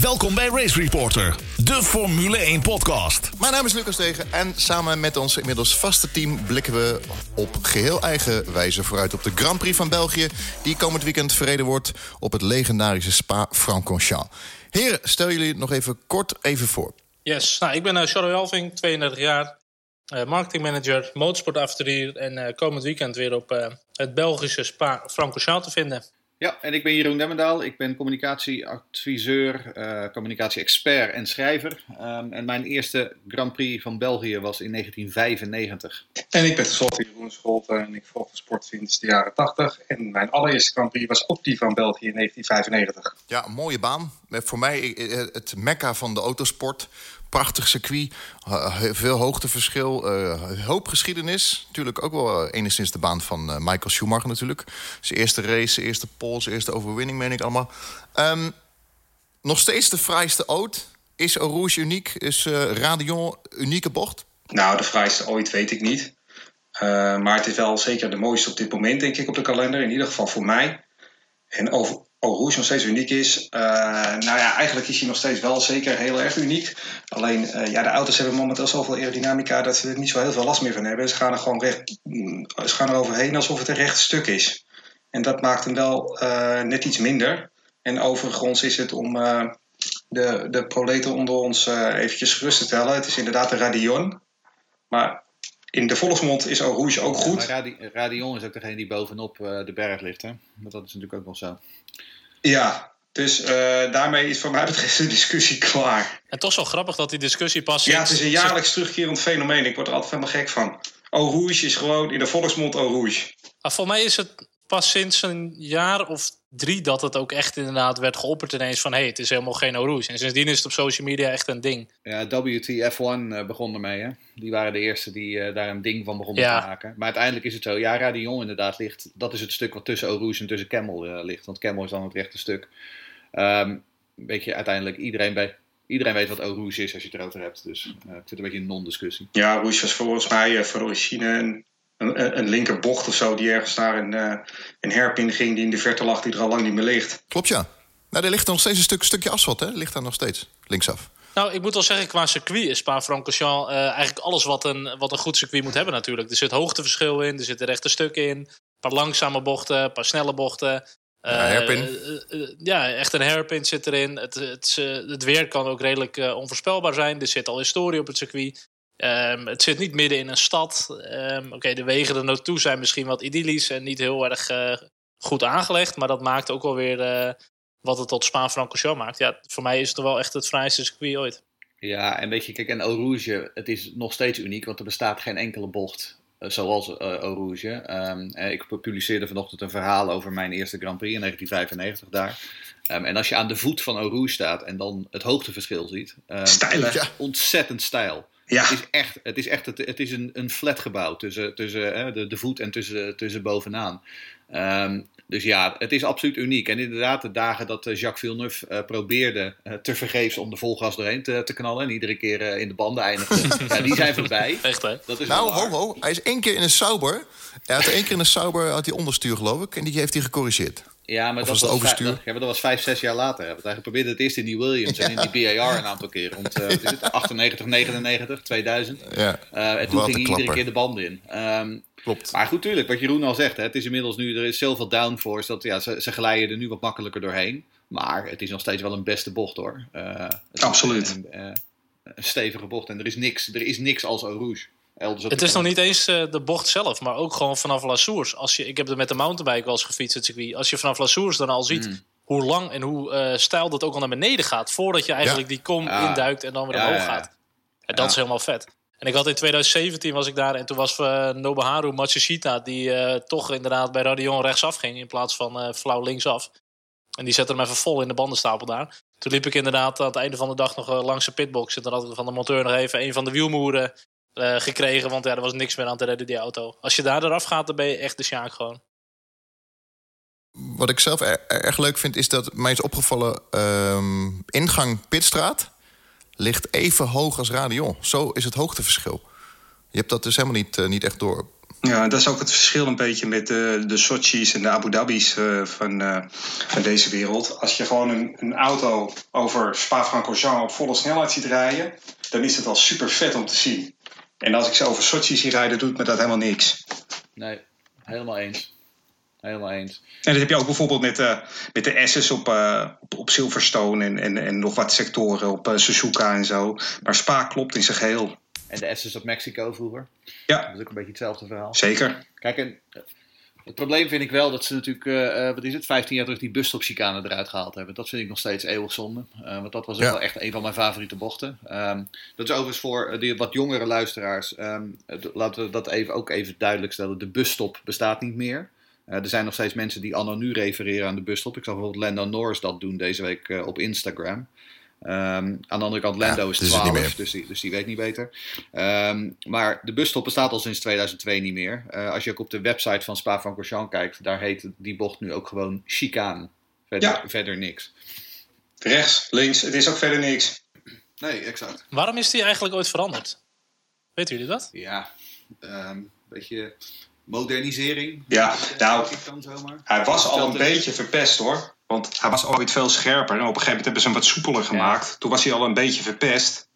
Welkom bij Race Reporter, de Formule 1 podcast. Mijn naam is Lucas Tegen en samen met ons inmiddels vaste team blikken we op geheel eigen wijze vooruit op de Grand Prix van België, die komend weekend verreden wordt op het legendarische Spa-Francorchamps. Heren, stel jullie nog even kort even voor. Yes, nou, ik ben uh, Charles Elving, 32 jaar, uh, marketingmanager, motorsportavonturier en uh, komend weekend weer op het Belgische Spa-Francorchamps te vinden. Ja, en ik ben Jeroen Demmendaal. Ik ben communicatieadviseur, uh, communicatie-expert en schrijver. Um, en mijn eerste Grand Prix van België was in 1995. En ik ben tenslotte Jeroen Scholten en ik volg de sport sinds de jaren 80. En mijn allereerste Grand Prix was ook die van België in 1995. Ja, een mooie baan. Voor mij het mekka van de autosport prachtig circuit, veel hoogteverschil, uh, hoop geschiedenis. Natuurlijk ook wel uh, enigszins de baan van uh, Michael Schumacher natuurlijk. Zijn eerste race, zijn eerste pole, zijn eerste overwinning, meen ik allemaal. Um, nog steeds de fraaiste ooit. Is Eau Rouge uniek? Is Radion unieke bocht? Nou, de fraaiste ooit weet ik niet. maar het is wel zeker de mooiste op dit moment, denk ik, op de kalender. In ieder geval voor mij. En over, Oh, Rouge nog steeds uniek is. Uh, nou ja, eigenlijk is hij nog steeds wel zeker heel erg uniek. Alleen, uh, ja, de auto's hebben momenteel zoveel aerodynamica dat ze er niet zo heel veel last meer van hebben. Ze gaan er gewoon recht, ze gaan er overheen alsof het een recht stuk is. En dat maakt hem wel uh, net iets minder. En overigens is het om de, de proleten onder ons eventjes gerust te stellen. Het is inderdaad een Radion. Maar in de volksmond is Eau Rouge ook goed. Ja, Radi Radion is ook degene die bovenop de berg ligt. Hè? Maar dat is natuurlijk ook wel zo. Ja, dus uh, daarmee is voor mij betreft de discussie klaar. En toch zo grappig dat die discussie pas... Ja, het is een jaarlijks terugkerend fenomeen. Ik word er altijd helemaal gek van. Eau Rouge is gewoon in de volksmond Eau Rouge. Maar voor mij is het pas sinds een jaar of drie dat het ook echt inderdaad werd geopperd ineens van... hé, hey, het is helemaal geen Rouge. En sindsdien is het op social media echt een ding. Ja, WTF1 begon ermee, hè. Die waren de eerste die uh, daar een ding van begonnen ja. te maken. Maar uiteindelijk is het zo, ja, Radion inderdaad ligt... dat is het stuk wat tussen Rouge en tussen Camel uh, ligt. Want Camel is dan het rechte stuk. Um, weet je, uiteindelijk iedereen bij... Iedereen weet wat Rouge is als je het erover hebt. Dus uh, ik vind het een beetje een non-discussie. Ja, Rouge was volgens mij uh, voor origine een, een, een linkerbocht of zo... die ergens naar een, een herpin ging die in de verte lag... die er al lang niet meer ligt. Klopt, ja. Nou, er ligt nog steeds een stuk, stukje asfalt, hè? Ligt daar nog steeds, linksaf. Nou, ik moet wel zeggen, qua circuit is Spa-Francorchamps uh, eigenlijk alles wat een, wat een goed circuit moet hebben natuurlijk. Er zit hoogteverschil in, er zitten rechte stukken in, een paar langzame bochten, een paar snelle bochten. Uh, ja, herpin. Uh, ja, echt een hairpin zit erin. Het, het, het weer kan ook redelijk onvoorspelbaar zijn. Er zit al historie op het circuit. Um, het zit niet midden in een stad. Um, Oké, okay, de wegen er naartoe zijn misschien wat idyllisch en niet heel erg goed aangelegd. Maar dat maakt ook wel weer wat het tot Spa-Francorchamps maakt. Ja, voor mij is het wel echt het vrijste circuit ooit. Ja, en weet je, kijk, en Eau Rouge, het is nog steeds uniek, want er bestaat geen enkele bocht uh, zoals uh, Eau Rouge. Um, ik publiceerde vanochtend een verhaal over mijn eerste Grand Prix in 1995 daar. Um, en als je aan de voet van Eau Rouge staat en dan het hoogteverschil ziet. Um, Stijlig. Ja. Ontzettend stijl. Ja. Het is echt, het is, echt, het, het is een, een flatgebouw tussen, tussen uh, de, de voet en tussen, tussen bovenaan. Um, dus ja, het is absoluut uniek. En inderdaad, de dagen dat Jacques Villeneuve uh, probeerde uh, te vergeefs om de volgas doorheen te, te knallen en iedere keer uh, in de banden eindigde, ja, die zijn voorbij. Echt hè? Dat is nou, ho, ho. Hij is één keer in een Sauber. Hij had één keer in een Sauber had hij onderstuur, geloof ik. En die heeft hij gecorrigeerd. Ja, maar, Of dat was het overstuur? Dat, ja, maar dat was vijf, zes jaar later. Want hij probeerde het eerst in die Williams en in die BAR een aantal keer. Rond uh, ja. 98, 99, 2000. Ja. Uh, en toen ging hij iedere keer de banden in. Um, Klopt. Maar goed, tuurlijk, wat Jeroen al zegt. Hè, het is inmiddels nu, er is zoveel downforce. Dat, ja, ze, ze glijden er nu wat makkelijker doorheen. Maar het is nog steeds wel een beste bocht hoor. Uh, Absoluut. Een, een, een, stevige bocht. En er is niks, er is niks als Eau Rouge. Het is nog niet eens uh, de bocht zelf, maar ook gewoon vanaf La Source. Als je, ik heb er met de mountainbike wel eens gefietst, het circuit. Als je vanaf La Source dan al ziet mm. hoe lang en hoe uh, stijl dat ook al naar beneden gaat. Voordat je eigenlijk ja. die kom ja. induikt en dan weer omhoog gaat. En dat is helemaal vet. En ik had in 2017 was ik daar en toen was uh, Nobuharu Matsushita... die uh, toch inderdaad bij Radion rechtsaf ging in plaats van flauw linksaf. En die zette hem even vol in de bandenstapel daar. Toen liep ik inderdaad aan het einde van de dag nog langs de pitbox. En toen had ik van de monteur nog even een van de wielmoeren gekregen. Want ja, er was niks meer aan te redden, die auto. Als je daar eraf gaat, dan ben je echt de sjaak gewoon. Wat ik zelf er, erg leuk vind, is dat mij is opgevallen... Um, ingang Pitstraat ligt even hoog als Radion. Zo is het hoogteverschil. Je hebt dat dus helemaal niet, uh, niet echt door. Ja, dat is ook het verschil een beetje met de, de Sochi's en de Abu Dhabi's uh, van, uh, van deze wereld. Als je gewoon een, een auto over Spa-Francorchamps op volle snelheid ziet rijden, dan is het al super vet om te zien. En als ik ze over Sochi zie rijden, doet me dat helemaal niks. Nee, helemaal eens. Helemaal eens. En dat heb je ook bijvoorbeeld met, uh, met de S's op, uh, op, op, Silverstone en, en, en nog wat sectoren op uh, Suzuka en zo. Maar Spa klopt in zijn geheel. En de S's op Mexico vroeger. Ja. Dat is ook een beetje hetzelfde verhaal. Zeker. Kijk, en het probleem vind ik wel dat ze natuurlijk, wat is het, 15 jaar terug die busstopchicane eruit gehaald hebben. Dat vind ik nog steeds eeuwig zonde. want dat was ook ja. wel echt een van mijn favoriete bochten. Um, dat is overigens voor die wat jongere luisteraars. Um, laten we dat even, ook even duidelijk stellen. De busstop bestaat niet meer. Uh, er zijn nog steeds mensen die anno nu refereren aan de busstop. Ik zag bijvoorbeeld Lando Norris dat doen deze week op Instagram. Um, aan de andere kant, Lando ja, is 12, dus die, dus die weet niet beter. Um, maar de busstop bestaat al sinds 2002 niet meer. Uh, als je ook op de website van Spa-Francorchamps kijkt, daar heet die bocht nu ook gewoon chicane. Verder, ja. verder niks. Rechts, links, het is ook verder niks. Nee, exact. Waarom is die eigenlijk ooit veranderd? Weten jullie dat? Ja, een um, beetje modernisering. Ja, nou, hij was al een beetje verpest hoor. Want hij was ooit veel scherper. En op een gegeven moment hebben ze hem wat soepeler gemaakt. Ja. Toen was hij al een beetje verpest.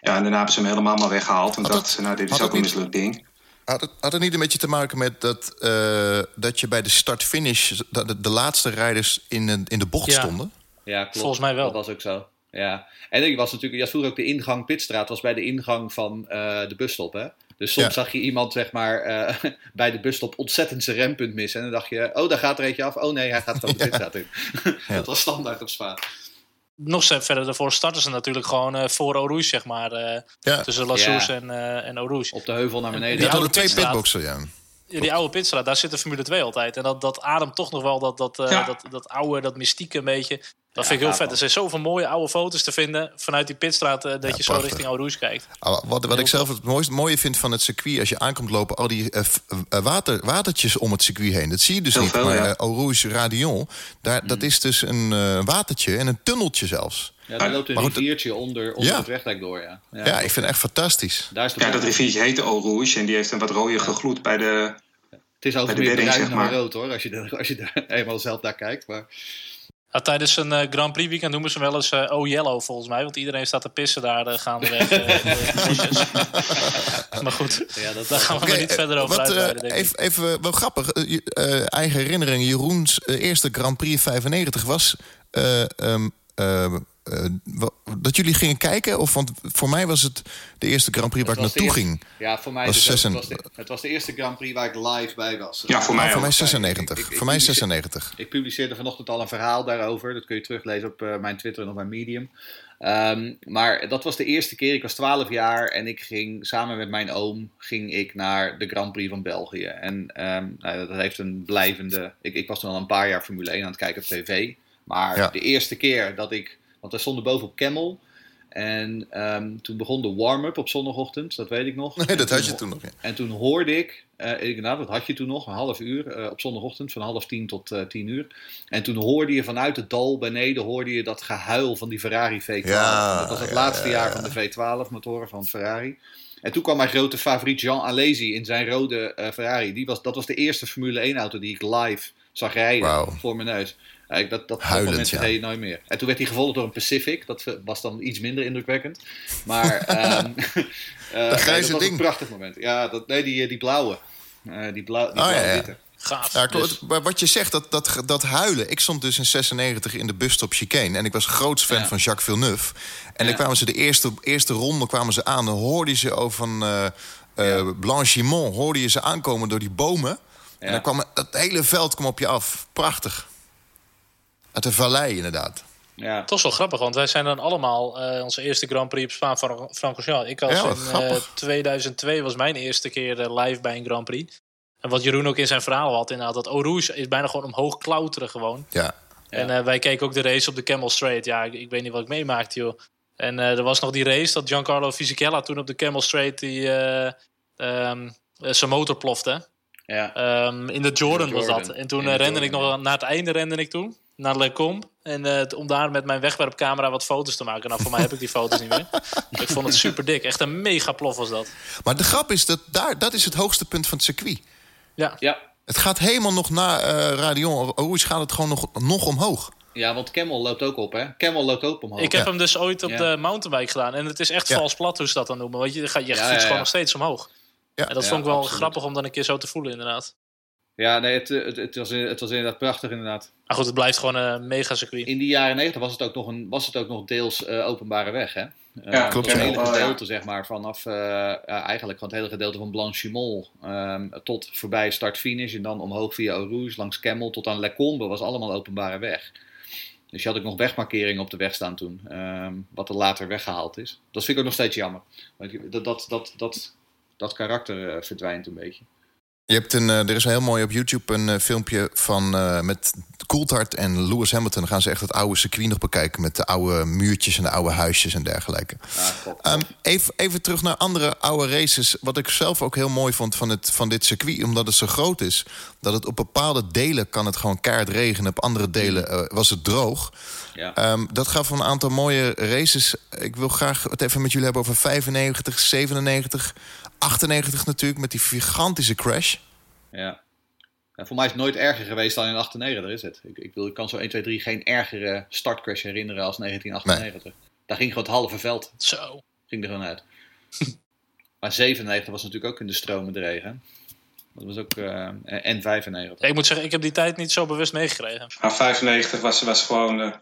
Ja, en daarna hebben ze hem helemaal maar weggehaald. En dachten ze, nou, dit is ook een mislukt ding. Had het, had het niet een beetje te maken met dat, uh, dat je bij de start-finish... De, de, laatste rijders in, de, in de bocht ja. stonden? Ja, klopt. Volgens mij wel. Dat was ook zo. Ja. En ik was natuurlijk, ja, vroeger ook de ingang Pitstraat was bij de ingang van uh, de busstop, hè? Dus soms ja. zag je iemand zeg maar, uh, bij de busstop ontzettend zijn rempunt missen. En dan dacht je, oh, daar gaat er eentje af. Oh nee, hij gaat gewoon de pitstraat in. Dat was standaard op Spa. Nog verder daarvoor starten ze natuurlijk gewoon uh, voor Orouge, zeg maar. Uh, ja. Tussen La Source en, en Orouge. Op de heuvel naar beneden. Die hadden twee pitboxen, ja. Ja, die oude pitstraat, daar zit de Formule 2 altijd. En dat, dat ademt toch nog wel dat, dat, uh, ja. dat, dat oude, dat mystieke een beetje. Dat ja, vind ik heel vet. Er zijn zoveel mooie oude foto's te vinden vanuit die pitstraat... Uh, dat ja, je zo richting Rouge kijkt. Wat, wat ik zelf het mooiste, mooie vind van het circuit... als je aankomt lopen, al die uh, water, watertjes om het circuit heen. Dat zie je dus heel niet. Veel, maar Rouge Radion, daar, mm. dat is dus een watertje en een tunneltje zelfs. Ja, daar loopt een maar riviertje onder, onder ja. het wegdek door, ja. Ja, ja ik vind het echt fantastisch. Daar is ja, dat riviertje heet Rouge... en die heeft een wat rode gloed bij de... Het is altijd meer bruin zeg maar. dan rood hoor, als je, de, als je de, eenmaal zelf daar kijkt. Maar... Ja, tijdens een uh, Grand Prix weekend noemen ze hem wel eens uh, Oh Yellow volgens mij. Want iedereen staat te pissen daar uh, gaandeweg. maar goed, ja, dat, daar gaan we okay, niet verder over wat, uitweiden, even, even, wel grappig. eigen herinnering. Jeroens eerste Grand Prix 95 was... Um, uh, dat jullie gingen kijken? Of, want voor mij was het de eerste Grand Prix waar ik naartoe eerste, ging. Ja, voor mij was dus het, was de, het was de eerste Grand Prix waar ik live bij was. Ja, voor mij, oh, voor mij 96. Ik, ik, voor mij 96. Ik publiceerde vanochtend al een verhaal daarover. Dat kun je teruglezen op uh, mijn Twitter en op mijn Medium. Um, maar dat was de eerste keer. Ik was 12 jaar en ik ging samen met mijn oom ging ik naar de Grand Prix van België. En um, nou, dat heeft een blijvende. Ik, ik was toen al een paar jaar Formule 1 aan het kijken op tv. Maar ja. de eerste keer dat ik want wij stonden boven op Camel. En um, toen begon de warm-up op zondagochtend, dat weet ik nog. Nee, dat had je toen nog. Ja. En toen hoorde ik, uh, inderdaad, dat had je toen nog, een half uur uh, op zondagochtend, van half tien tot uh, tien uur. En toen hoorde je vanuit het dal beneden, hoorde je dat gehuil van die Ferrari V12. Ja, dat was het ja, laatste jaar van de V12-motoren van Ferrari. En toen kwam mijn grote favoriet Jean Alesi in zijn rode Ferrari. Die was, dat was de eerste Formule 1-auto die ik live zag rijden wow. voor mijn neus. Ja, dat dat Huilend, ja. je nooit meer. En toen werd hij gevolgd door een Pacific. Dat was dan iets minder indrukwekkend. Maar um, uh, dat, nee, dat was ding. een prachtig moment. Ja, dat, nee, die, die blauwe. Uh, die blauw, die oh, blauwe ja, ja. witte. Gaaf. Ja, dus... Wat je zegt, dat, dat, dat huilen. Ik stond dus in 96 in de busstop Chicane. En ik was groots fan ja. van Jacques Villeneuve. En ja. dan kwamen ze de eerste, eerste ronde kwamen ze aan. Dan hoorde je ze over van uh, uh, Blanchimont. Hoorde je ze aankomen door die bomen. En dan kwam het hele veld kwam op je af. Prachtig. Uit de vallei, inderdaad. Ja. Toch wel grappig, want wij zijn dan allemaal uh, onze eerste Grand Prix op Spa van Francorchamps. Ik was Ja, in uh, 2002 was mijn eerste keer uh, live bij een Grand Prix. En wat Jeroen ook in zijn verhaal had, inderdaad, dat Eau Rouge is bijna gewoon omhoog klauteren gewoon. Ja. En uh, wij keken ook de race op de Camel Straight. Ja, ik, ik weet niet wat ik meemaakte, joh. En uh, er was nog die race dat Giancarlo Fisichella toen op de Camel Straight die, uh, um, zijn motor plofte. Ja. Um, in de Jordan, In de was dat. En toen uh, rende Jordan, ik nog ja. naar het einde rende ik toen. Naar Lecombe. En uh, om daar met mijn wegwerpcamera wat foto's te maken. Nou, voor mij heb ik die foto's niet meer. Ik vond het super dik. Echt een mega plof was dat. Maar de grap is dat daar, dat is het hoogste punt van het circuit. Ja. Ja, Het gaat helemaal nog na eh Radion. Hoe gaat het gewoon nog, nog omhoog? ja want Camel loopt ook op, hè? Camel loopt ook omhoog. Ik heb Ja. hem dus ooit op Ja. de mountainbike gedaan. En het is echt Ja. vals plat, hoe ze dat dan noemen. Want je, gaat- je Ja, fietst ja, gewoon ja. nog steeds omhoog. Ja. En dat Ja, vond ik wel absoluut. grappig om dan een keer zo te voelen, inderdaad. Ja, nee, het, het, het, was, het was inderdaad prachtig, inderdaad. Maar goed, het blijft gewoon een mega circuit. In die jaren 90 was het ook nog, een, was het ook nog deels eh, openbare weg, hè? Eh, Ja, het klopt. Een hele Oh, gedeelte, zeg maar, vanaf eh, eigenlijk gewoon het hele gedeelte van Blanchimol ehm, tot voorbij start-finish en dan omhoog via Eau Rouge langs Camel tot aan Lecombe was allemaal openbare weg. Dus je had ook nog wegmarkeringen op de weg staan toen, ehm, wat er later weggehaald is. Dat vind ik ook nog steeds jammer. Dat, dat, dat, dat, dat karakter eh, verdwijnt een beetje. Je hebt een, eh, er is een heel mooi op YouTube een eh, filmpje van eh, met Coulthard en Lewis Hamilton. Dan gaan ze echt het oude circuit nog bekijken met de oude muurtjes en de oude huisjes en dergelijke. Ja. Ehm, even, even terug naar andere oude races. Wat ik zelf ook heel mooi vond van, het, van dit circuit, omdat het zo groot is, dat het op bepaalde delen kan het gewoon keihard regenen, op andere delen eh, was het droog. ja. Ehm, dat gaf een aantal mooie races. Ik wil graag het even met jullie hebben over 95, 97, 98 natuurlijk, met die gigantische crash. Ja. Ja, voor mij is het nooit erger geweest dan in 98, is het. Ik, ik, wil, ik kan zo 1, 2, 3 geen ergere startcrash herinneren als 1998. Daar ging gewoon het halve veld Zo. ging er gewoon uit. maar 97 was natuurlijk ook in de stromen de regen. Dat was ook... eh, en 95. Ja, ik moet zeggen, ik heb die tijd niet zo bewust meegekregen. Maar 95 was, was gewoon. eh,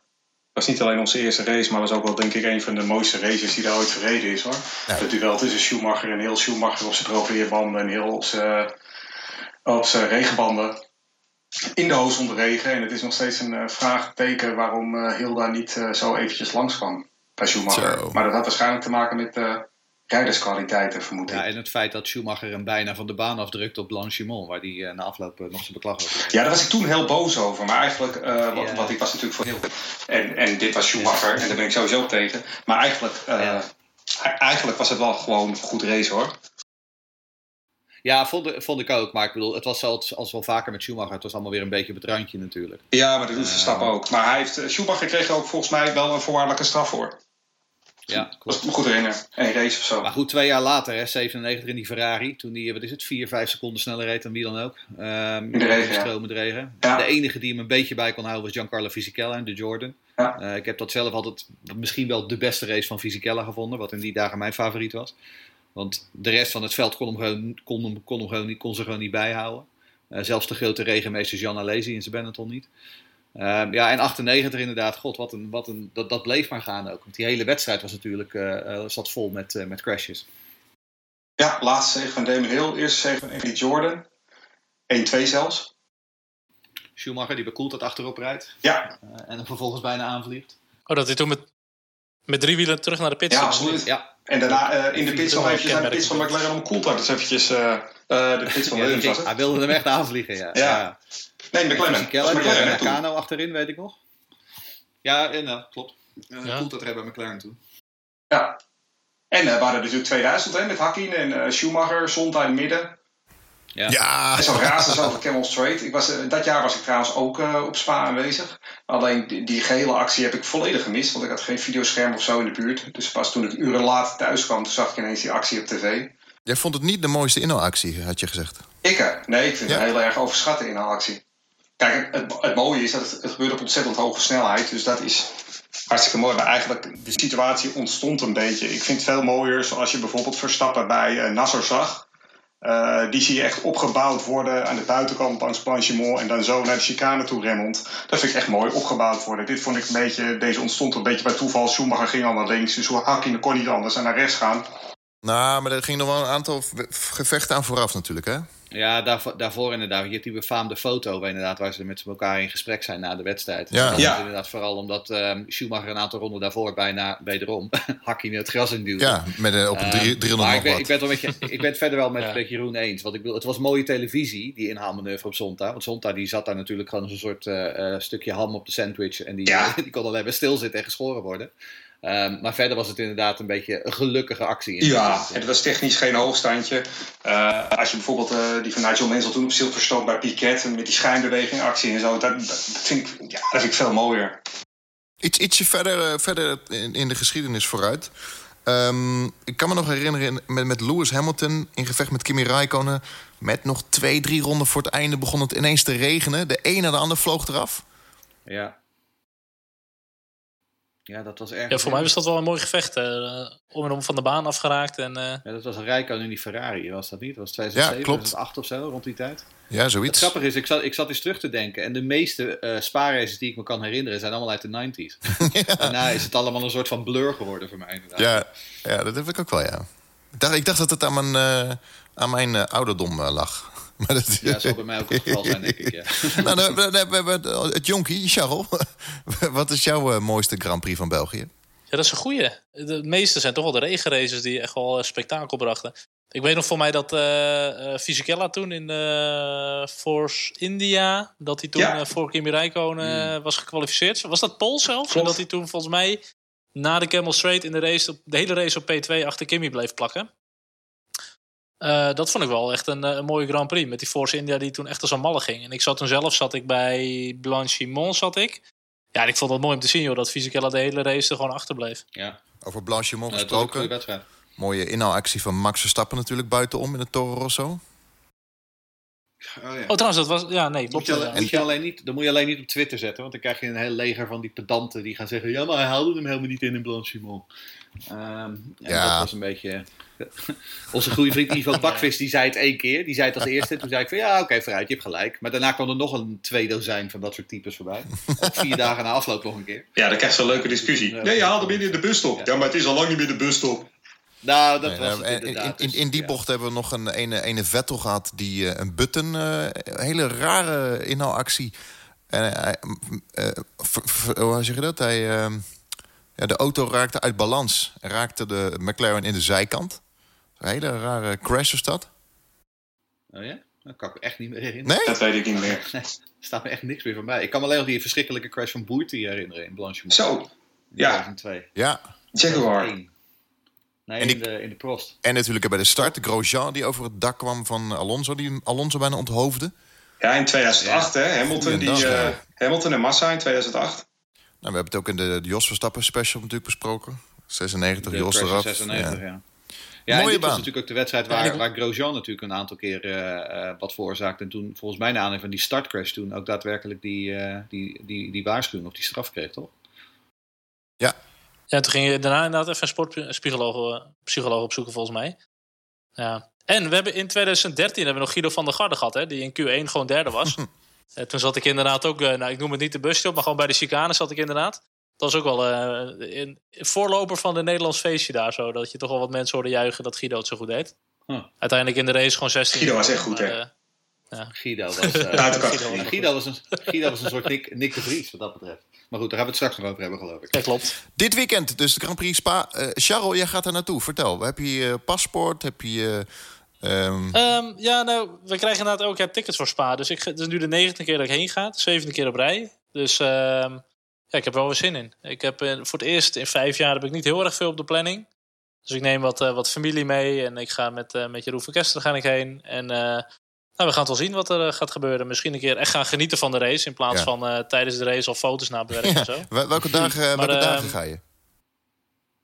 was niet alleen onze eerste race, maar was ook wel denk ik een van de mooiste races die daar ooit verreden is hoor. Ja. Het duel tussen Schumacher en heel Schumacher op zijn profileerbanden en heel op zijn, op zijn regenbanden. In de hoos zonder regen. En het is nog steeds een eh, vraagteken waarom eh Hilda niet eh, zo eventjes langs kwam bij Schumacher. Zo. Maar dat had waarschijnlijk te maken met rijderskwaliteiten, vermoed ik. Ja, en het feit dat Schumacher hem bijna van de baan afdrukt op Blanchimont, waar die eh, na afloop eh, nog zijn beklag over. Ja, daar was ik toen heel boos over. Maar eigenlijk, eh, wat, Ja. wat ik was natuurlijk voor heel. En, en dit was Schumacher, en daar ben ik sowieso tegen. Maar eigenlijk, Ja. e- eigenlijk was het wel gewoon een goed race hoor. Ja, vond, vond ik ook. Maar ik bedoel, het was zoals als wel vaker met Schumacher. Het was allemaal weer een beetje op het randje natuurlijk. Ja, maar dat doet Verstappen ook. Maar hij heeft, Schumacher kreeg er ook volgens mij wel een voorwaardelijke straf voor. Ja, klopt. goed herinneren. Een race of zo. Maar goed, twee jaar later, hè, 97 in die Ferrari. Toen die, wat is het, 4, 5 seconden sneller reed dan wie dan ook. Ehm, In de regen, ja. stromende regen. Ja. De enige die hem een beetje bij kon houden was Giancarlo Fisichella en de Jordan. Ja. Eh, ik heb dat zelf altijd misschien wel de beste race van Fisichella gevonden. Wat in die dagen mijn favoriet was. Want de rest van het veld kon, hem gewoon, kon, hem, kon, hem gewoon niet, kon ze gewoon niet bijhouden. Eh, zelfs de grote regenmeester Jan Alesi in zijn Benetton niet. Ehm, ja, en 98 inderdaad. God, wat een, wat een, dat, dat bleef maar gaan ook. Want die hele wedstrijd was natuurlijk, eh, eh, zat vol met, eh, met crashes. Ja, laatste zege van Damon Hill. Eerste zege van Andy Jordan. 1-2 zelfs. Schumacher die bekoeld dat achterop rijdt. Ja, eh, en hem vervolgens bijna aanvliegt. Oh, dat hij toen met, met drie wielen terug naar de pit ja absoluut. Ja, En daarna eh, in de pits nog eventjes naar de pits van. McLaren om Coulthard. Dus eventjes eh, eh, de pits van Williams hij wilde hem echt aanvliegen, ja. Ja. Nee, McLaren. Een. Nakano achterin, weet ik nog. Ja, en, nou, klopt. Uh, Ja. Coulthard reed bij McLaren toen. Ja. En eh, we hadden natuurlijk 2000 hè, met Hakkinen en eh, Schumacher, Zonta in het midden. Ja, En zo razen ze over Camel Straight. Ik was, eh, dat jaar was ik trouwens ook eh, op Spa aanwezig. Alleen die, die gehele actie heb ik volledig gemist, want ik had geen videoscherm of zo in de buurt. Dus pas toen ik uren later thuis kwam, toen zag ik ineens die actie op tv. jij vond het niet de mooiste inhaalactie, had je gezegd. Ik, nee, ik vind Ja. het een heel erg overschatte inhaalactie. Kijk, het, het, het mooie is dat het, het gebeurt op ontzettend hoge snelheid. Dus dat is hartstikke mooi. Maar eigenlijk, de situatie ontstond een beetje. Ik vind het veel mooier zoals je bijvoorbeeld Verstappen bij eh, Nasser zag. Eh, die zie je echt opgebouwd worden aan de buitenkant langs Blanchimont en dan zo naar de chicane toe remmend. Dat vind ik echt mooi opgebouwd worden. Dit vond ik een beetje, deze ontstond een beetje bij toeval. Schumacher ging al naar links, dus Hakkinen kon niet anders en naar rechts gaan. Nou, maar er ging nog wel een aantal gevechten aan vooraf natuurlijk, hè? Ja, daarvoor, daarvoor inderdaad. Je hebt die befaamde foto waar, inderdaad, waar ze met elkaar in gesprek zijn na de wedstrijd. Ja. Ja. is inderdaad vooral omdat ehm, Schumacher een aantal ronden daarvoor bijna wederom Hakkinen het gras in duwde. Ja, met een, op een drie- 300 maar nog ik ben, wat. ik, ben het wel met je, ik ben het verder wel met, Ja. met Jeroen eens. Want ik bedoel, het was mooie televisie, die inhaalmanoeuvre op Zonta. Want Zonta die zat daar natuurlijk gewoon als een soort eh, eh, stukje ham op de sandwich. En die, Ja. die kon alleen maar stilzitten en geschoren worden. Ehm, maar verder was het inderdaad een beetje een gelukkige actie. In ja, het was technisch geen hoogstandje. Uh, als je bijvoorbeeld uh, die van Nigel Mansell toen op Silverstone bij Piquet... met die schijnbeweging actie en zo, dat, dat, vind, ik, ja, dat vind ik veel mooier. Iets, ietsje verder, verder in, in de geschiedenis vooruit. Um, ik kan me nog herinneren met, met Lewis Hamilton in gevecht met Kimi Raikkonen. Met nog twee, drie ronden voor het einde begon het ineens te regenen. De een na de ander vloog eraf. Ja. Ja, dat was erg. Ja, voor mij was dat wel een mooi gevecht. Uh, om en om van de baan afgeraakt. En, uh... Ja, dat was een Rijkoon in die Ferrari, was dat niet? Dat was 2007, ja, klopt. 2008 of zo, rond die tijd. Ja, zoiets. Het grappige is, ik zat, ik zat eens terug te denken. En de meeste uh, spaarraces die ik me kan herinneren... zijn allemaal uit de 90s. ja. Daarna is het allemaal een soort van blur geworden voor mij. Inderdaad. Ja, ja, dat heb ik ook wel, ja. Ik dacht, ik dacht dat het aan mijn, aan mijn ouderdom lag. Maar dat... Ja, dat zal bij mij ook het geval zijn, denk ik. Ja. nou, dan, dan hebben we het jonkie, Charles. Wat is jouw uh, mooiste Grand Prix van België? Ja, dat is een goeie. De meeste zijn toch wel de regenraces die echt wel spektakel brachten. Ik weet nog voor mij dat uh, Fisichella toen in uh, Force India... dat hij toen ja. voor Kimi Räikkönen mm. was gekwalificeerd. Was dat Pol zelfs? En dat hij toen volgens mij na de Camel Straight in de race... de hele race op P2 achter Kimi bleef plakken. Uh, dat vond ik wel echt een, een, mooie Grand Prix. Met die Force India die toen echt als een malle ging. En ik zat toen zelf zat ik bij Blanchimont zat ik. Ja, en ik vond het mooi om te zien joh, dat Fisichella de hele race er gewoon achterbleef. Ja. Over Blanchimont gesproken. Mooie inhaalactie van Max Verstappen natuurlijk buitenom in het Toro Rosso. Oh, ja. oh, trouwens, dat was... Ja, nee. Moet je, alleen, moet je alleen niet, dan moet je alleen niet op Twitter zetten. Want dan krijg je een heel leger van die pedanten die gaan zeggen... Ja, maar hij haalde hem helemaal niet in in Blanchimont. Um, ja, dat was een beetje... Onze goede vriend Ivo Bakvis die zei het één keer. Die zei het als eerste. Toen zei ik van ja, oké, okay, vooruit, je hebt gelijk. Maar daarna kwam er nog een twee dozijn van dat soort types voorbij. Ook vier dagen na afloop nog een keer. Ja, dan krijg je een leuke discussie. Nee, je haalde hem in de busstop. Ja. maar het is al lang niet meer de busstop. Nou, dat was het in, in, in, in, die bocht hebben we nog een ene, ene Vettel gehad... die uh, een button, uh, hele rare inhaalactie... Uh, hoe zeg je dat? Hij, ja, de auto raakte uit balans. Raakte de McLaren in de zijkant. Een hele rare crash was dat. Oh ja? Dat kan ik echt niet meer herinneren. Nee? Dat weet ik niet meer. Nee, er staat me echt niks meer van bij. Ik kan me alleen nog die verschrikkelijke crash van Boerti herinneren in Blanchimont. Zo, ja. Ja. Jaguar. Nee, en in, de, in de Prost. En natuurlijk bij de start Grosjean die over het dak kwam van Alonso, die Alonso bijna onthoofde. Ja, in 2008 ja. hè. Hamilton, die, uh, Hamilton en Massa in 2008. Nou, we hebben het ook in de, de Jos Verstappen special natuurlijk besproken. 96, de Jos eraf. 96, ja. ja. Ja, Mooie dit baan. was natuurlijk ook de wedstrijd waar, waar Grosjean natuurlijk een aantal keer uh, wat veroorzaakte. En toen volgens mij na aanleiding van die startcrash toen ook daadwerkelijk die, uh, die, die, die waarschuwing of die straf kreeg, toch? Ja. Ja, toen ging je daarna inderdaad even een sportpsycholoog psycholoog opzoeken volgens mij. Ja. En we hebben in 2013 hebben we nog Guido van der Garde gehad, hè, die in Q1 gewoon derde was. toen zat ik inderdaad ook, nou ik noem het niet de busje op, maar gewoon bij de chicane zat ik inderdaad. Dat was ook wel uh, een voorloper van de Nederlands feestje daar zo. Dat je toch wel wat mensen hoorde juichen dat Guido het zo goed deed. Huh. Uiteindelijk in de race gewoon 16. Guido was echt goed, hè? Ja. Guido was, uh, Guido, Guido, was een, Guido was een soort Nick, Nick de Vries, wat dat betreft. Maar goed, daar gaan we het straks nog over hebben, geloof ik. Ja, klopt. Dit weekend, dus de Grand Prix Spa. Uh, Charles, jij gaat er naartoe. Vertel, heb je je paspoort? Heb je... Um... Um, ja, nou, we krijgen inderdaad ook heb tickets voor Spa. Dus ik, het is nu de negende keer dat ik heen ga. De zevende keer op rij. Dus... Uh, ja, ik heb wel weer zin in. Ik heb eh, voor het eerst in vijf jaar heb ik niet heel erg veel op de planning. Dus ik neem wat, uh, wat familie mee en ik ga met, uh, met Jeroen van Kester ga ik heen. En uh, nou, we gaan het wel zien wat er gaat gebeuren. Misschien een keer echt gaan genieten van de race in plaats ja. van tijdens de race al foto's na bewerken ja. en zo. Welke dagen, maar, welke dagen ga je?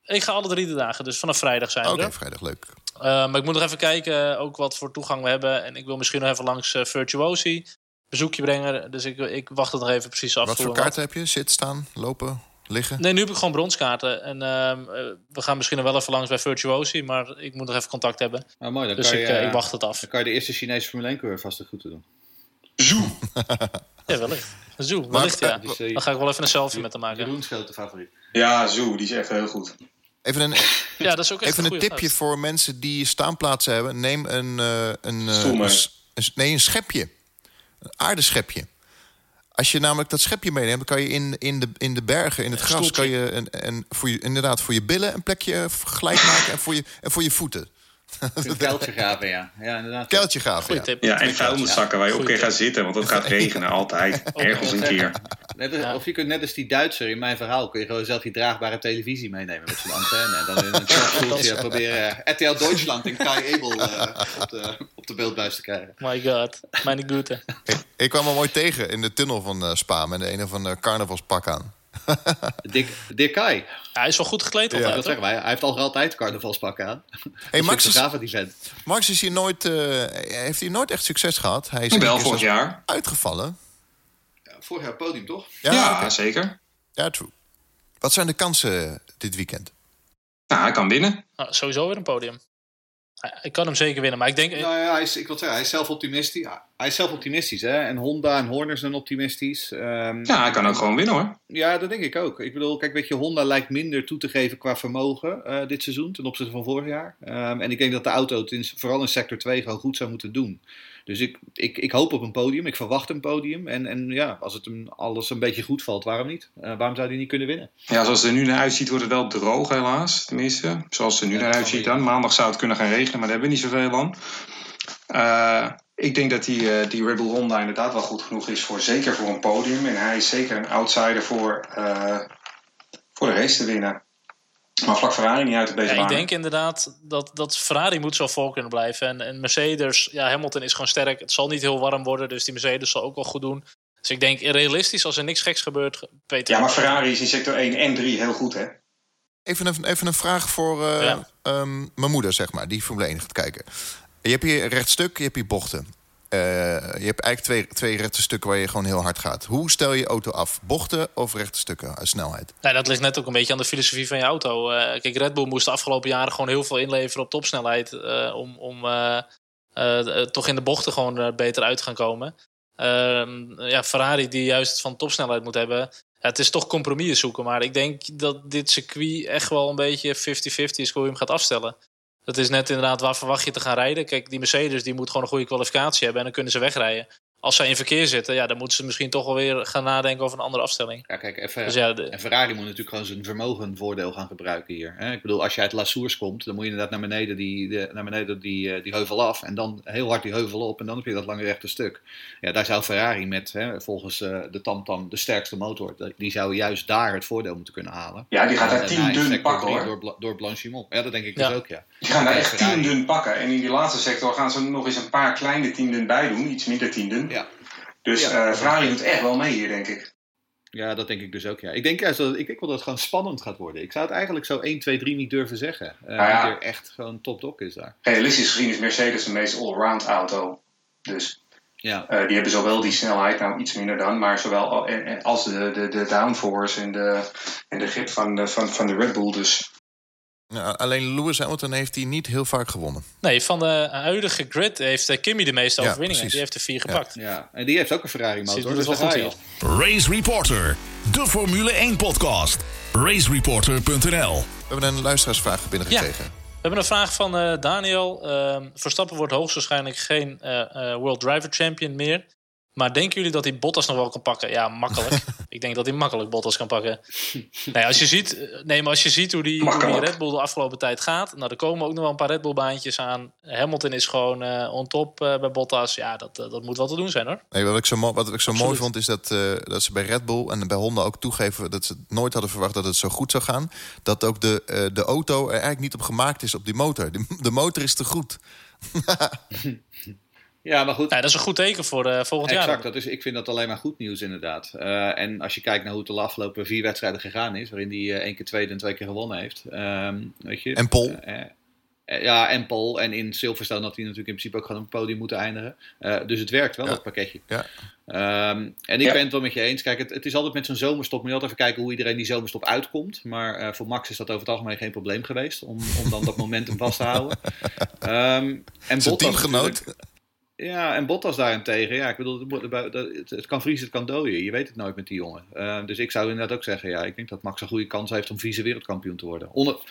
Ik ga alle drie de dagen, dus vanaf vrijdag zijn we Oké, vrijdag, leuk. maar ik moet nog even kijken ook wat voor toegang we hebben. En ik wil misschien nog even langs Virtuosi bezoekje brengen. Dus ik, ik wacht het nog even precies af. Wat voor kaarten heb je? Zitten, staan, lopen, liggen? Nee, nu heb ik gewoon bronskaarten. En uh, we gaan misschien nog wel even langs bij Virtuosi. Maar ik moet nog even contact hebben. Oh, mooi, dan dus kan je, ik, uh, ik, wacht het af. Dan kan je de eerste Chinese Formule 1 coureur vast goed te doen. Zoe! ja, wellicht. Zoe, wellicht ja. Uh, dan ga ik wel even een selfie met hem maken. Jeroen's grote favoriet. Ja, Zoe, die is echt heel goed. Even een, ja, dat is ook even een, een tipje voor mensen die staanplaatsen hebben. Neem een, uh, een, een, nee, een schepje. Een aardeschepje. Als je namelijk dat schepje meeneemt, dan kan je in, in, de, in de bergen, in het gras, kan je, een, een, voor je, inderdaad voor je billen een plekje gelijk maken en voor je, en voor je voeten. Een kuiltje graven, ja. ja inderdaad. Kuiltje graven, Goeie ja. tip. Ja, en vuilniszakken waar je ook keer gaat zitten, want het gaat regenen altijd. Ergens een keer. Net als- Of je kunt net als die Duitser in mijn verhaal... kun je gewoon zelf die draagbare televisie meenemen met zo'n antenne. En dan in een kapstoeltje proberen RTL Duitsland en Kai Ebel eh, op, de, op de beeldbuis te krijgen. My god, mijn goede. Ik, ik kwam hem mooi tegen in de tunnel van eh, Spa... met een of ander carnavalspak aan. Dick, Dick Kai. Hij is wel goed gekleed Ja, altijd, dat zeggen wij. Hij heeft al altijd carnavalspak aan. Hey, Max, is, Fotograaf die vent. Max is hier nooit, eh, heeft hier nooit echt succes gehad. Hij is Wel vorig jaar. uitgevallen. Ja, vorig jaar podium, toch? Ja, zeker. ja, true. Wat zijn de kansen dit weekend? Nou, hij kan winnen. Nou, sowieso weer een podium. Hij- Ik kan hem zeker winnen, maar ik denk... Nou ja, hij is, ik wil zeggen, hij is zelf optimistisch. Hij is zelf optimistisch, hè. En Honda en Horner zijn optimistisch. Ehm, Ja, hij kan ook gewoon winnen hoor. Ja, dat denk ik ook. Ik bedoel, kijk, weet je, Honda lijkt minder toe te geven qua vermogen eh, dit seizoen ten opzichte van vorig jaar. Ehm, en ik denk dat de auto het in, vooral in sector 2 gewoon goed zou moeten doen. Dus ik, ik, ik hoop op een podium, ik verwacht een podium. En, en ja, als het hem alles een beetje goed valt, waarom niet? Eh, waarom zou hij niet kunnen winnen? Ja, zoals het er nu naar uitziet, wordt het wel droog helaas. Tenminste, zoals het er nu Ja, naar uitziet dan. Maandag zou het kunnen gaan regenen, maar daar hebben we niet zoveel aan. Eh, ik denk dat die, eh, die Red Bull Honda inderdaad wel goed genoeg is, voor, zeker voor een podium. En hij is zeker een outsider voor, voor de race te winnen. Maar vlak Ferrari niet uit de bezig Ja, ik denk inderdaad dat, dat Ferrari moet zo voor kunnen blijven. En, en Mercedes, ja, Hamilton is gewoon sterk. Het zal niet heel warm worden, dus die Mercedes zal ook wel goed doen. Dus ik denk realistisch, als er niks geks gebeurt, Peter. Ja, maar Ferrari is in sector 1 en 3 heel goed, hè? Even een, even een vraag voor eh, Ja. ehm, mijn moeder, zeg maar, die Formule 1 gaat kijken. Je hebt hier rechtstuk, je hebt hier bochten. Eh, je hebt eigenlijk twee, twee rechte stukken waar je gewoon heel hard gaat. Hoe stel je auto af? Bochten of rechte stukken, snelheid? Nee, dat ligt net ook een beetje aan de filosofie van je auto. Eh, kijk, Red Bull moest de afgelopen jaren gewoon heel veel inleveren op topsnelheid. eh, om om toch in de bochten gewoon beter uit te gaan komen. Ehm, ja, Ferrari die juist van topsnelheid moet hebben. Ja, het is toch compromissen zoeken. Maar ik denk dat dit circuit echt wel een beetje 50-50 is hoe je hem gaat afstellen. Dat is net inderdaad waar verwacht je te gaan rijden. Kijk, die Mercedes die moet gewoon een goede kwalificatie hebben en dan kunnen ze wegrijden. Als zij in verkeer zitten, ja, dan moeten ze misschien toch wel weer gaan nadenken over een andere afstelling. Ja, kijk, even, Dus ja, de- En Ferrari moet natuurlijk gewoon zijn vermogen voordeel gaan gebruiken hier. Hè? Ik bedoel, als je uit La Source komt, dan moet je inderdaad naar beneden die, de, naar beneden die, eh, die heuvel af. En dan heel hard die heuvel op. En dan heb je dat lange rechte stuk. Ja, daar zou Ferrari met, hè, volgens eh, de TamTam, de sterkste motor. Die zou juist daar het voordeel moeten kunnen halen. Ja, die gaat daar En 10 daarna in dun pakken, hoor. Door, door Blanchimont. Ja, dat denk ik Ja. dus ook, ja. Die gaan daar Ja, echt. 10 dun pakken. En in die laatste sector gaan ze er nog eens een paar kleine 10 dun bij doen. Iets minder 10 Ja. Dus Ja. eh, Ferrari doet echt wel mee hier, denk ik. Ja, dat denk ik dus ook, ja. Ik denk juist dat, ik denk wel dat het gewoon spannend gaat worden. Ik zou het eigenlijk zo 1, 2, 3 niet durven zeggen. Eh Nou ja. Er echt gewoon top-dok is daar. Realistisch gezien is Mercedes de meest allround auto. Dus Ja. eh, die hebben zowel die snelheid, nou iets minder dan, maar zowel als de, de, de downforce en de, en de grip van de, van, van de Red Bull. Dus Ja, alleen Lewis Hamilton heeft hij niet heel vaak gewonnen. Nee, van de huidige grid heeft eh, Kimmy de meeste Ja, overwinningen. precies. Die heeft er vier gepakt. Ja, en die heeft ook een Ferrari Dus Dus je. joh. Race Reporter, de Formule 1 podcast. Racereporter.nl We hebben een luisteraarsvraag binnengekregen. We hebben een vraag van eh, Daniel. Ehm, Verstappen wordt hoogstwaarschijnlijk geen eh, eh, World Driver Champion meer. Maar denken jullie dat hij Bottas nog wel kan pakken? Ja, makkelijk. ik denk dat hij makkelijk Bottas kan pakken. Nee, als je ziet, nee maar als je ziet hoe die, hoe die Makkelijk. Red Bull de afgelopen tijd gaat... Nou, er komen ook nog wel een paar Red Bull baantjes aan. Hamilton is gewoon eh, on top eh, bij Bottas. Ja, dat, eh, dat moet wel te doen zijn hoor. Nee, wat ik zo, mo- wat ik zo mooi vond is dat, eh, dat ze bij Red Bull en bij Honda ook toegeven dat ze nooit hadden verwacht dat het zo goed zou gaan. Dat ook de, eh, de auto er eigenlijk niet op gemaakt is op die motor. De, de motor is te goed. Ja, maar goed. Ja, dat is een goed teken voor eh, volgend jaar. Exact, dat is, ik vind dat alleen maar goed nieuws inderdaad. Eh, en als je kijkt naar hoe het de afgelopen vier wedstrijden gegaan is, waarin hij eh, één keer tweede en twee keer gewonnen heeft. ehm, weet je, En Pol. Ja, en Paul. En in Silverstone had hij natuurlijk in principe ook gewoon op het podium moeten eindigen. Eh, dus het werkt wel, Ja. dat pakketje. Ja. Ehm, en ik Ja. ben het wel met je eens. Kijk, het, het is altijd met zo'n zomerstop. Moet je altijd even kijken hoe iedereen die zomerstop uitkomt. Maar eh, voor Max is dat over het algemeen geen probleem geweest. Om, om dan dat momentum vast te houden. Ehm, en Bottas teamgenoot. Ja, en Bottas daarentegen. Ja, ik bedoel, het, kan vriezen, het kan dooien. Je weet het nooit met die jongen. Eh, dus ik zou inderdaad ook zeggen, ja, ik denk dat Max een goede kans heeft om vice wereldkampioen te worden.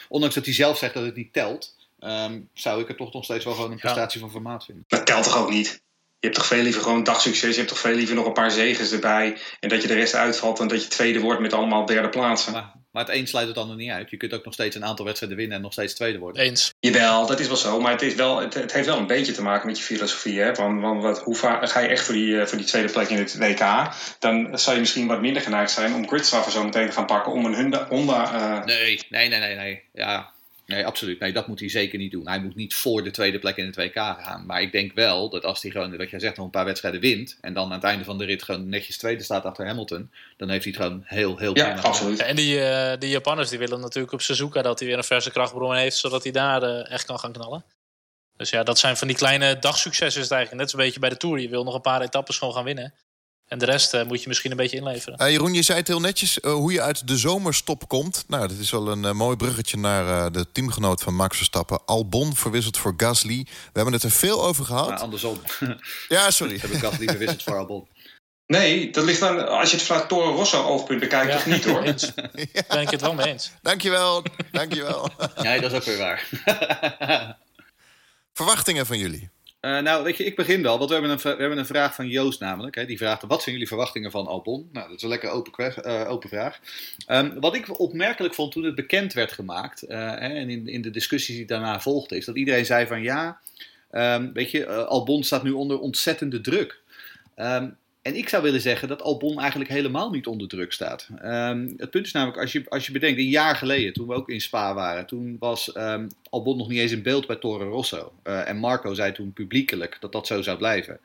Ondanks dat hij zelf zegt dat het niet telt, ehm, zou ik het toch nog steeds wel gewoon een prestatie van formaat vinden. dat telt toch ook niet? Je hebt toch veel liever gewoon dagsucces. Je hebt toch veel liever nog een paar zegens erbij. En dat je de rest uitvalt dan dat je tweede wordt met allemaal derde plaatsen. Maar, maar het een sluit het ander niet uit. Je kunt ook nog steeds een aantal wedstrijden winnen en nog steeds tweede worden. Eens. Jawel, dat is wel zo. Maar het, is wel, het, het heeft wel een beetje te maken met je filosofie. Hè? Want, want wat, hoe vaak ga je echt voor die, eh, voor die tweede plek in het WK? Dan zou je misschien wat minder geneigd zijn om Gridstraffer zo meteen te gaan pakken. Om een Honda... Uh... Nee, nee, nee, nee. nee. Ja, Nee, absoluut. Nee, dat moet hij zeker niet doen. Hij moet niet voor de tweede plek in het WK gaan. Maar ik denk wel dat als hij gewoon, wat jij zegt, nog een paar wedstrijden wint. en dan aan het einde van de rit gewoon netjes tweede staat achter Hamilton. dan heeft hij het gewoon heel, heel Ja, absoluut. en die, uh, die Japanners die willen natuurlijk op Suzuka dat hij weer een verse krachtbron heeft. zodat hij daar uh, echt kan gaan knallen. Dus ja, dat zijn van die kleine dagsuccessen. Is het eigenlijk net zo'n beetje bij de Tour. Je wil nog een paar etappes gewoon gaan winnen. En de rest uh, moet je misschien een beetje inleveren. Uh, Jeroen, je zei het heel netjes uh, hoe je uit de zomerstop komt. Nou, dat is wel een mooi bruggetje naar de teamgenoot van Max Verstappen. Albon verwisseld voor Gasly. We hebben het er veel over gehad. Nou, andersom. ja, sorry. Hebben Gasly verwisseld voor Albon. Nee, dat ligt dan, als je het vanuit Toro Rosso oogpunt bekijkt, ja. of niet hoor. Eens. ja. Ben ik het wel mee eens. Dankjewel, dankjewel. ja, dat is ook weer waar. Verwachtingen van jullie? Uh, nou, weet je, ik begin wel, want we hebben een, we hebben een vraag van Joost namelijk. Hè, die vraagt, wat zijn jullie verwachtingen van Albon? Nou, dat is een lekker open, uh, open vraag. Um, wat ik opmerkelijk vond toen het bekend werd gemaakt, uh, hè, en in, in de discussies die daarna volgden, is dat iedereen zei van ja, um, weet je, Albon staat nu onder ontzettende druk. Um, en ik zou willen zeggen dat Albon eigenlijk helemaal niet onder druk staat. Um, het punt is namelijk, als je, als je bedenkt, een jaar geleden, toen we ook in Spa waren, toen was um, Albon nog niet eens in beeld bij Toro Rosso. Uh, en Marco zei toen publiekelijk dat dat zo zou blijven.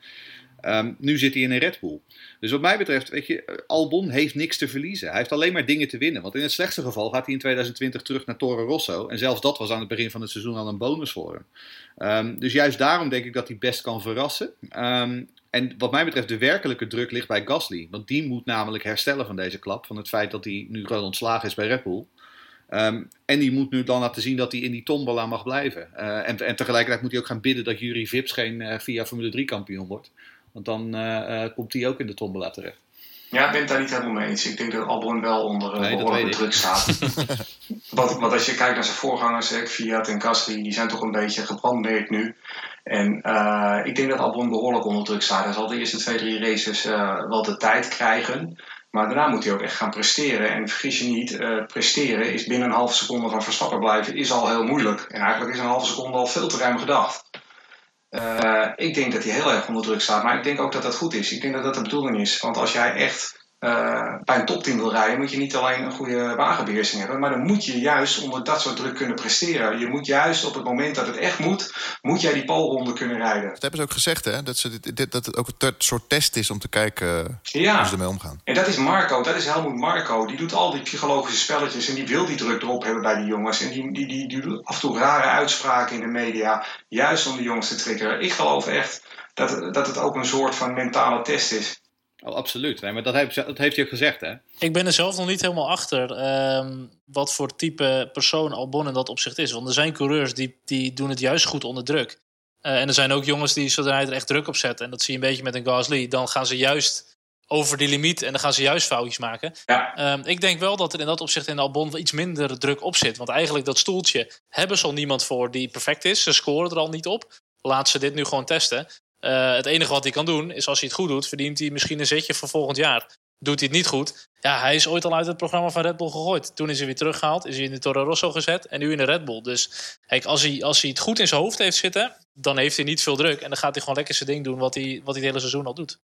Um, nu zit hij in een Red Bull. Dus wat mij betreft, weet je, Albon heeft niks te verliezen. Hij heeft alleen maar dingen te winnen. Want in het slechtste geval gaat hij in 2020 terug naar Toro Rosso. En zelfs dat was aan het begin van het seizoen al een bonus voor hem. Dus juist daarom denk ik dat hij best kan verrassen. En wat mij betreft, de werkelijke druk ligt bij Gasly. Want die moet namelijk herstellen van deze klap. Van het feit dat hij nu gewoon ontslagen is bij Red Bull. Um, en die moet nu dan laten zien dat hij in die tombola mag blijven. Uh, en, en, tegelijkertijd moet hij ook gaan bidden dat Jury Vips geen uh, via Formule 3 kampioen wordt. Want dan uh, komt hij ook in de tombola terecht. Ja, ik ben het daar niet helemaal mee eens. Ik denk dat Albon wel onder nee, behoorlijke druk staat. want, want, als je kijkt naar zijn voorgangers, Fiat en Gasly, die zijn toch een beetje gebrandmerkt nu. En uh, ik denk dat Albon behoorlijk onder druk staat. Hij zal de eerste twee, drie races uh, wel de tijd krijgen. Maar daarna moet hij ook echt gaan presteren. En vergis je niet, uh, presteren is binnen een halve seconde van Verstappen blijven is al heel moeilijk. En eigenlijk is een halve seconde al veel te ruim gedacht. ik denk dat hij heel erg onder druk staat. Maar ik denk ook dat dat goed is. Ik denk dat dat de bedoeling is. Want als jij echt uh, bij een topteam wil rijden, moet je niet alleen een goede wagenbeheersing hebben, maar dan moet je juist onder dat soort druk kunnen presteren. Je moet juist op het moment dat het echt moet, moet jij die polronde kunnen rijden. Dat hebben ze ook gezegd, hè? Dat, ze dit, dat het ook een soort test is om te kijken ja. hoe ze ermee omgaan. En dat is Marco, dat is Helmoet Marco. Die doet al die psychologische spelletjes en die wil die druk erop hebben bij die jongens. En die, die, die, die doet af en toe rare uitspraken in de media, juist om de jongens te triggeren. Ik geloof echt dat, dat het ook een soort van mentale test is. Oh, absoluut. Nee, maar dat heeft, dat heeft hij ook gezegd, hè? Ik ben er zelf nog niet helemaal achter um, wat voor type persoon Albon in dat opzicht is. Want er zijn coureurs die, die doen het juist goed onder druk. Uh, en er zijn ook jongens die, zodra hij er echt druk op zet... en dat zie je een beetje met een Gasly... dan gaan ze juist over die limiet en dan gaan ze juist foutjes maken. Ja. Um, ik denk wel dat er in dat opzicht in Albon iets minder druk op zit. Want eigenlijk dat stoeltje hebben ze al niemand voor die perfect is. Ze scoren er al niet op. Laat ze dit nu gewoon testen. Uh, het enige wat hij kan doen is als hij het goed doet, verdient hij misschien een zetje voor volgend jaar. Doet hij het niet goed, ja, hij is ooit al uit het programma van Red Bull gegooid. Toen is hij weer teruggehaald, is hij in de Toro Rosso gezet en nu in de Red Bull. Dus kijk, als hij, als hij het goed in zijn hoofd heeft zitten, dan heeft hij niet veel druk. En dan gaat hij gewoon lekker zijn ding doen wat hij, wat hij het hele seizoen al doet.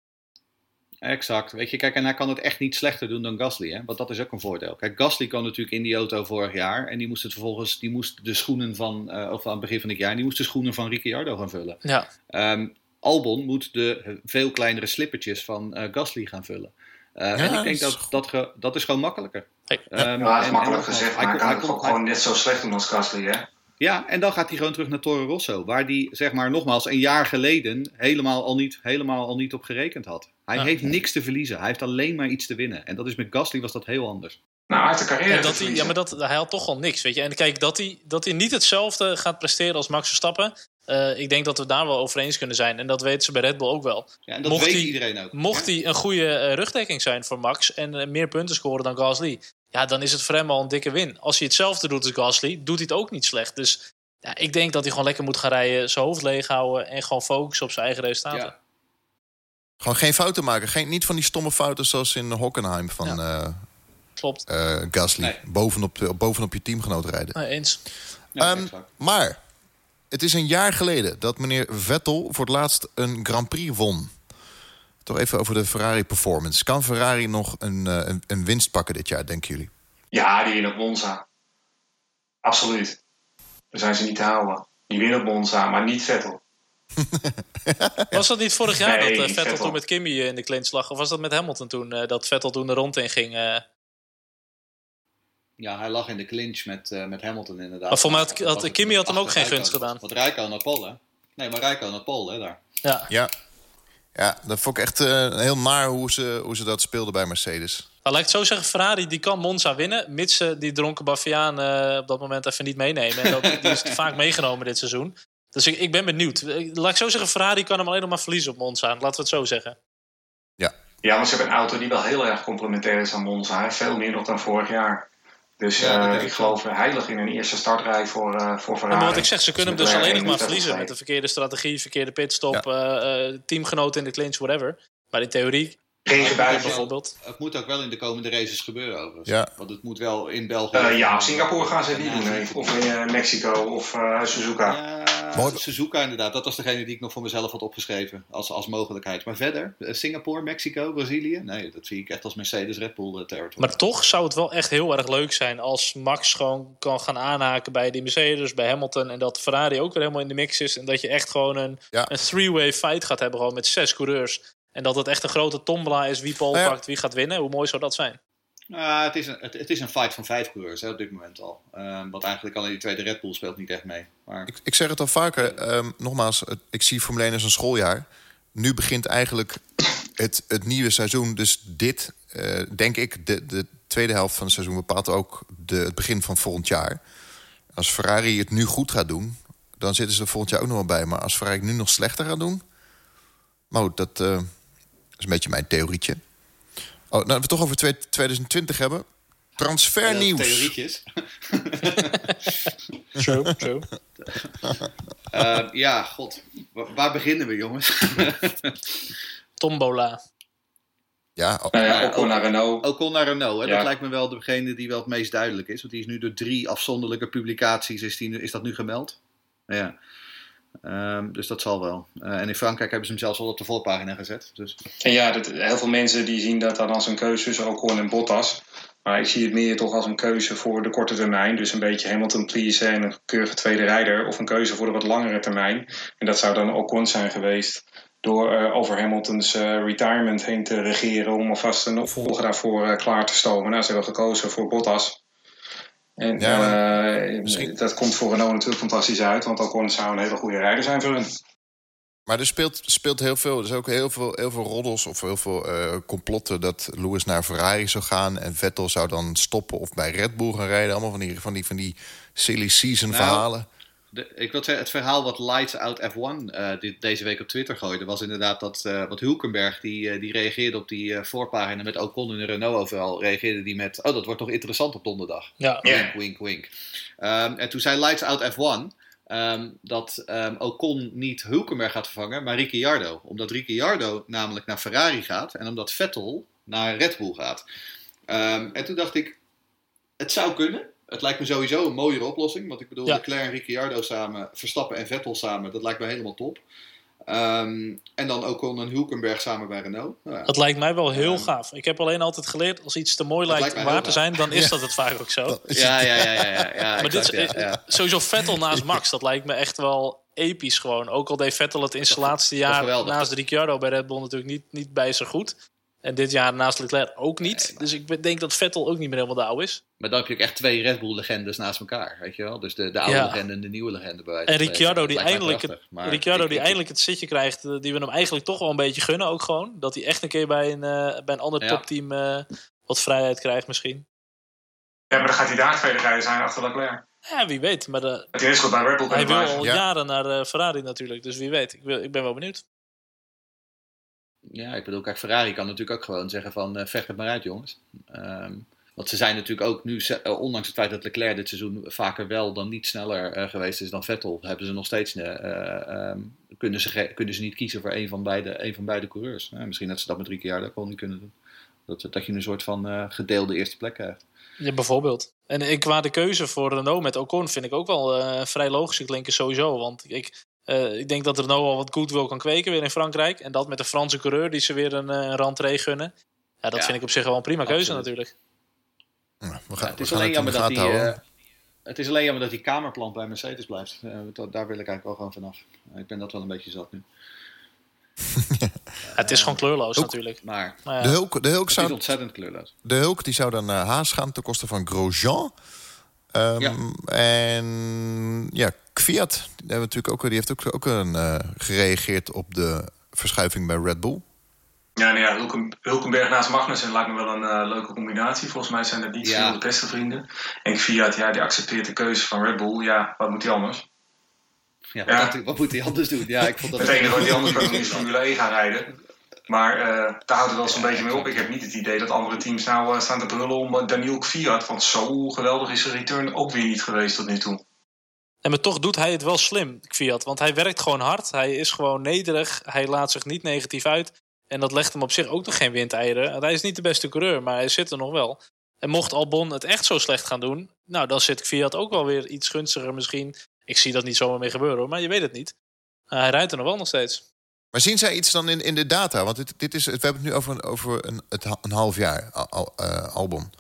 Exact. Weet je, kijk, en hij kan het echt niet slechter doen dan Gasly, hè? want dat is ook een voordeel. Kijk, Gasly kan natuurlijk in die auto vorig jaar en die moest het vervolgens, die moest de schoenen van, uh, of aan het begin van het jaar, die moest de schoenen van Ricciardo gaan vullen. Ja. Um, Albon moet de veel kleinere slippertjes van uh, Gasly gaan vullen. Uh, ja, en ik denk dat dat, ge, dat is gewoon makkelijker. Hey. Um, ja, dat is makkelijk en, gezegd, maar hij, kan het gewoon net zo slecht doen als Gasly, hè? Ja, en dan gaat hij gewoon terug naar Toro Rosso, waar hij, zeg maar, nogmaals, een jaar geleden helemaal al niet, helemaal al niet op gerekend had. Hij heeft niks te verliezen, hij heeft alleen maar iets te winnen. En dat is met Gasly was dat heel anders. Nou, hij heeft de carrière dat hij, Ja, maar dat, hij had toch al niks, weet je. En kijk, dat hij, dat hij niet hetzelfde gaat presteren als Max Verstappen... Uh, ik denk dat we daar wel over eens kunnen zijn. En dat weten ze bij Red Bull ook wel. Ja, en dat mocht weet hij, iedereen ook. Mocht hij een goede uh, rugdekking zijn voor Max... en uh, meer punten scoren dan Gasly... ja, dan is het voor hem al een dikke win. Als hij hetzelfde doet als Gasly, doet hij het ook niet slecht. Dus ja, ik denk dat hij gewoon lekker moet gaan rijden... zijn hoofd leeg houden en gewoon focussen op zijn eigen resultaten. Ja. Gewoon geen fouten maken. Geen, niet van die stomme fouten zoals in Hockenheim van eh, Klopt. eh, Gasly. Nee. Bovenop, bovenop je teamgenoot rijden. Nee, eens. Ja, Ehm, maar het is een jaar geleden dat meneer Vettel voor het laatst een Grand Prix won. Toch even over de Ferrari performance. Kan Ferrari nog een, eh, een, een winst pakken dit jaar, denken jullie? Ja, die winnen op Monza. Absoluut. Daar zijn ze niet te houden. Die winnen op Monza, maar niet Vettel. Was dat niet vorig jaar Nee, dat eh, Vettel, Vettel. toen met Kimmy eh, in de clinch lag? Of was dat met Hamilton toen? dat Vettel toen de rond in ging? Ja, hij lag in de clinch met, eh, met Hamilton inderdaad. Maar voor mij had- had- Kimi had hem ook geen gunst gedaan. Want Rijko naar Pol, hè? Nee, maar Rijko naar Pol, hè, daar. ja. Ja. Ja, dat vond ik echt eh, heel naar hoe ze, hoe ze dat speelden bij Mercedes. Nou, laat ik het zo zeggen, Ferrari die kan Monza winnen. Mits ze die dronken Baviaan eh, op dat moment even niet meenemen. En dat, die is te vaak meegenomen dit seizoen. Dus ik, ik ben benieuwd. Laat ik zo zeggen, Ferrari kan hem alleen nog maar verliezen op Monza. Laten we het zo zeggen. Ja, maar ze hebben een auto die wel heel erg complementair is aan Monza. Hè? Veel meer nog dan vorig jaar. Dus Ja, eh, ik geloof heilig in een eerste startrij voor, eh voor Ja, Ferrari. maar wat ik zeg, ze kunnen hem dus alleen nog maar en verliezen. Met Vettel de verkeerde strategie, verkeerde pitstop, eh eh, teamgenoot in de clinch, whatever. Maar in theorie, Regenbuien bijvoorbeeld. Het moet ook wel in de komende races gebeuren, overigens. Ja. Want het moet wel in België... Ja, Singapore gaan ze niet doen. nee. Of in eh, Mexico of eh, Suzuka. Mooi. Suzuka inderdaad. Dat was degene die ik nog voor mezelf had opgeschreven als, als mogelijkheid. Maar verder, eh, Singapore, Mexico, Brazilië? Nee, dat zie ik echt als Mercedes Red Bull eh, territory. Maar toch zou het wel echt heel erg leuk zijn als Max gewoon kan gaan aanhaken bij die Mercedes, bij Hamilton. En dat Ferrari ook weer helemaal in de mix is. En dat je echt gewoon een, Ja. een three-way fight gaat hebben, gewoon met zes coureurs. En dat het echt een grote tombola is wie pole Nou ja. pakt, wie gaat winnen. Hoe mooi zou dat zijn? Nou, het, is een, het, het is een fight van vijf coureurs hè, op dit moment al. Ehm want eigenlijk alleen die tweede Red Bull speelt niet echt mee. Maar Ik, ik zeg het al vaker, ehm, nogmaals, ik zie Formule 1 als een schooljaar. Nu begint eigenlijk het, het nieuwe seizoen. Dus dit, eh, denk ik, de, de tweede helft van het seizoen bepaalt ook de, het begin van volgend jaar. Als Ferrari het nu goed gaat doen, dan zitten ze er volgend jaar ook nog wel bij. Maar als Ferrari nu nog slechter gaat doen... Maar dat eh, is een beetje mijn theorietje. Oh, nou, we het toch over twee- 2020 hebben. Transfernieuws. theorietjes. True, true. Ehm, ja, god. Wa- waar beginnen we, jongens? Tombola. Ja, oh, Nou ja, Ja, Ocon naar Renault. Ocon naar Renault, hè? Ja. dat lijkt me wel degene die wel het meest duidelijk is. Want die is nu door drie afzonderlijke publicaties, is, die nu, is dat nu gemeld. Ja. Ehm, dus dat zal wel. Eh, en in Frankrijk hebben ze hem zelfs al op de voorpagina gezet. Dus En ja, dat, heel veel mensen die zien dat dan als een keuze tussen Ocon en Bottas. Maar ik zie het meer toch als een keuze voor de korte termijn. Dus een beetje Hamilton pleasen en een keurige tweede rijder. Of een keuze voor de wat langere termijn. En dat zou dan Ocon zijn geweest. Door eh, over Hamiltons eh, retirement heen te regeren. Om alvast een opvolger daarvoor klaar te stomen. Nou, ze hebben gekozen voor Bottas. En Ja, eh, misschien- dat komt voor Renault natuurlijk fantastisch uit. Want Ocon zou een hele goede rijder zijn voor hun. Maar er speelt, speelt heel veel. Er zijn ook heel veel, heel veel roddels of heel veel eh, complotten dat Lewis naar Ferrari zou gaan en Vettel zou dan stoppen of bij Red Bull gaan rijden. Allemaal van die, van die, van die silly season Nou, verhalen. De, ik wil zeggen, het verhaal wat Lights Out F1 eh, dit, deze week op Twitter gooide, was inderdaad dat eh, wat Hulkenberg, die, eh, die reageerde op die voorpagina met Ocon en Renault overal, reageerde die met, oh dat wordt toch interessant op donderdag. Ja. Wink, wink, wink. Ehm, en toen zei Lights Out F1 ehm, dat ehm, Ocon niet Hulkenberg gaat vervangen, maar Ricciardo. Omdat Ricciardo namelijk naar Ferrari gaat en omdat Vettel naar Red Bull gaat. Ehm, en toen dacht ik, het zou kunnen. Het lijkt me sowieso een mooiere oplossing. Want ik bedoel, Ja. Leclerc en Ricciardo samen, Verstappen en Vettel samen, dat lijkt me helemaal top. Ehm, en dan Ocon en Hulkenberg samen bij Renault. Nou ja. Dat lijkt mij wel heel Ja. gaaf. Ik heb alleen altijd geleerd, als iets te mooi lijkt lijkt om waar te zijn, dan is Ja. dat het vaak ook zo. Ja, ja, ja, ja, ja, ja, Maar dit is ja, ja. sowieso Vettel naast Max. Dat lijkt me echt wel episch gewoon. Ook al deed Vettel het in zijn laatste jaar naast Ricciardo bij Red Bull natuurlijk niet, niet bijster goed. En dit jaar naast Leclerc ook niet. Dus ik denk dat Vettel ook niet meer helemaal de oude is. Maar dan heb je ook echt twee Red Bull legendes naast elkaar, weet je wel? Dus de, de oude Ja. legende en de nieuwe legende bij wijze En Ricciardo die, eindelijk het, prachtig. Maar Ricciardo ik- die ik- eindelijk het zitje krijgt, eh, die we hem eigenlijk toch wel een beetje gunnen ook gewoon. Dat hij echt een keer bij een, eh, bij een ander Ja. topteam eh, wat vrijheid krijgt misschien. Ja, maar dan gaat hij daar tweede rijder zijn achter Leclerc. Ja, wie weet. Maar de, Het is goed bij Red Bull hij wil al Ja. jaren naar eh, Ferrari natuurlijk. Dus wie weet. Ik, wil, ik ben wel benieuwd. Ja, ik bedoel, kijk, Ferrari kan natuurlijk ook gewoon zeggen van, eh, vecht het maar uit jongens. Ehm, Want ze zijn natuurlijk ook nu, ondanks het feit dat Leclerc dit seizoen vaker wel dan niet sneller geweest is dan Vettel, hebben ze nog steeds, ehm, kunnen, ze, kunnen ze niet kiezen voor een van beide, een van beide coureurs. misschien dat ze dat met Ricciardo ook wel niet kunnen doen. Dat, dat je een soort van gedeelde eerste plek krijgt. Ja, bijvoorbeeld. En qua de keuze voor Renault met Ocon vind ik ook wel uh, vrij logisch klinken sowieso. Want ik, uh, ik denk dat Renault al wat goed wil kan kweken weer in Frankrijk. En dat met de Franse coureur die ze weer een, uh, een rentree gunnen. Ja, dat vind ik op zich wel een prima keuze natuurlijk. Ja, we gaan, het, is alleen jammer dat die, het is alleen jammer dat die kamerplant bij Mercedes blijft. daar wil ik eigenlijk wel gewoon vanaf. ik ben dat wel een beetje zat nu. het is gewoon kleurloos natuurlijk. Maar, maar ja. de Hulk, de Hulk zou, is ontzettend kleurloos. De Hulk die zou dan naar Haas gaan ten koste van Grosjean. Um, ja. En ja, Kviat, die, hebben natuurlijk ook, die heeft ook, ook een, uh, gereageerd op de verschuiving bij Red Bull. Ja, nou ja Hulken, Hulkenberg naast Magnussen lijkt me wel een uh, leuke combinatie. Volgens mij zijn dat niet ja. veel de beste vrienden. En Kviat, ja, die accepteert de keuze van Red Bull. Ja, wat moet hij anders? Ja, ja. Wat, wat, moet hij anders doen? Ja, ik vond dat het enige wat hij anders kan doen is Formule 1 gaan rijden. Maar uh, daar houdt het wel zo'n ja, beetje mee op. Ik heb niet het idee dat andere teams nou uh, staan te brullen om uh, Daniel Kvyat. Want zo geweldig is zijn return ook weer niet geweest tot nu toe. En maar toch doet hij het wel slim, Kvyat. Want hij werkt gewoon hard. Hij is gewoon nederig. Hij laat zich niet negatief uit. En dat legt hem op zich ook nog geen windeieren. Hij is niet de beste coureur, maar hij zit er nog wel. En mocht Albon het echt zo slecht gaan doen... nou, dan zit Kvyat ook wel weer iets gunstiger misschien ik zie dat niet zomaar meer gebeuren, maar je weet het niet. Uh, hij rijdt er nog wel nog steeds. Maar zien zij iets dan in, in de data? Want dit, dit is, we hebben het nu over een, over een, het, een half jaar al, uh, album.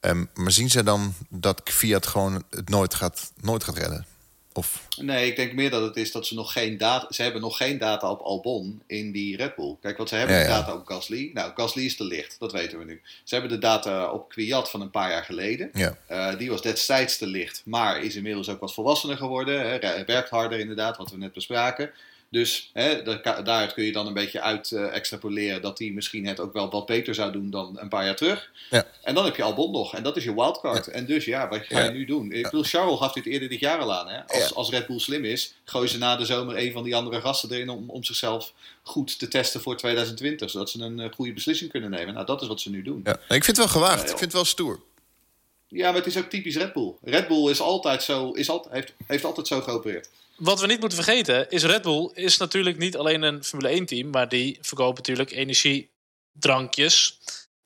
Um, maar zien zij dan dat Fiat gewoon het nooit gaat, nooit gaat redden? Of? Nee, ik denk meer dat het is dat ze nog geen data... Ze hebben nog geen data op Albon in die Red Bull. Kijk, wat ze hebben ja, data op Gasly. Nou, Gasly is te licht, dat weten we nu. Ze hebben de data op Kwiat van een paar jaar geleden. Ja. Uh, die was destijds te licht, maar is inmiddels ook wat volwassener geworden. Hè, werkt harder inderdaad, wat we net bespraken. Dus hè, daaruit kun je dan een beetje uit uh, extrapoleren dat hij misschien het ook wel wat beter zou doen dan een paar jaar terug. Ja. En dan heb je Albon nog. En dat is je wildcard. Ja. En dus ja, wat ga je nu doen? Ik bedoel, Charles gaf dit eerder dit jaar al aan. Hè? Als, als Red Bull slim is, gooi ze na de zomer een van die andere gasten erin om, om zichzelf goed te testen voor 2020. Zodat ze een uh, goede beslissing kunnen nemen. Nou, dat is wat ze nu doen. Ja. Ik vind het wel gewaagd. ik vind het wel stoer. Ja, maar het is ook typisch Red Bull. Red Bull is altijd zo, is altijd, heeft, heeft altijd zo geopereerd wat we niet moeten vergeten is Red Bull is natuurlijk niet alleen een Formule 1 team, maar die verkopen natuurlijk energiedrankjes.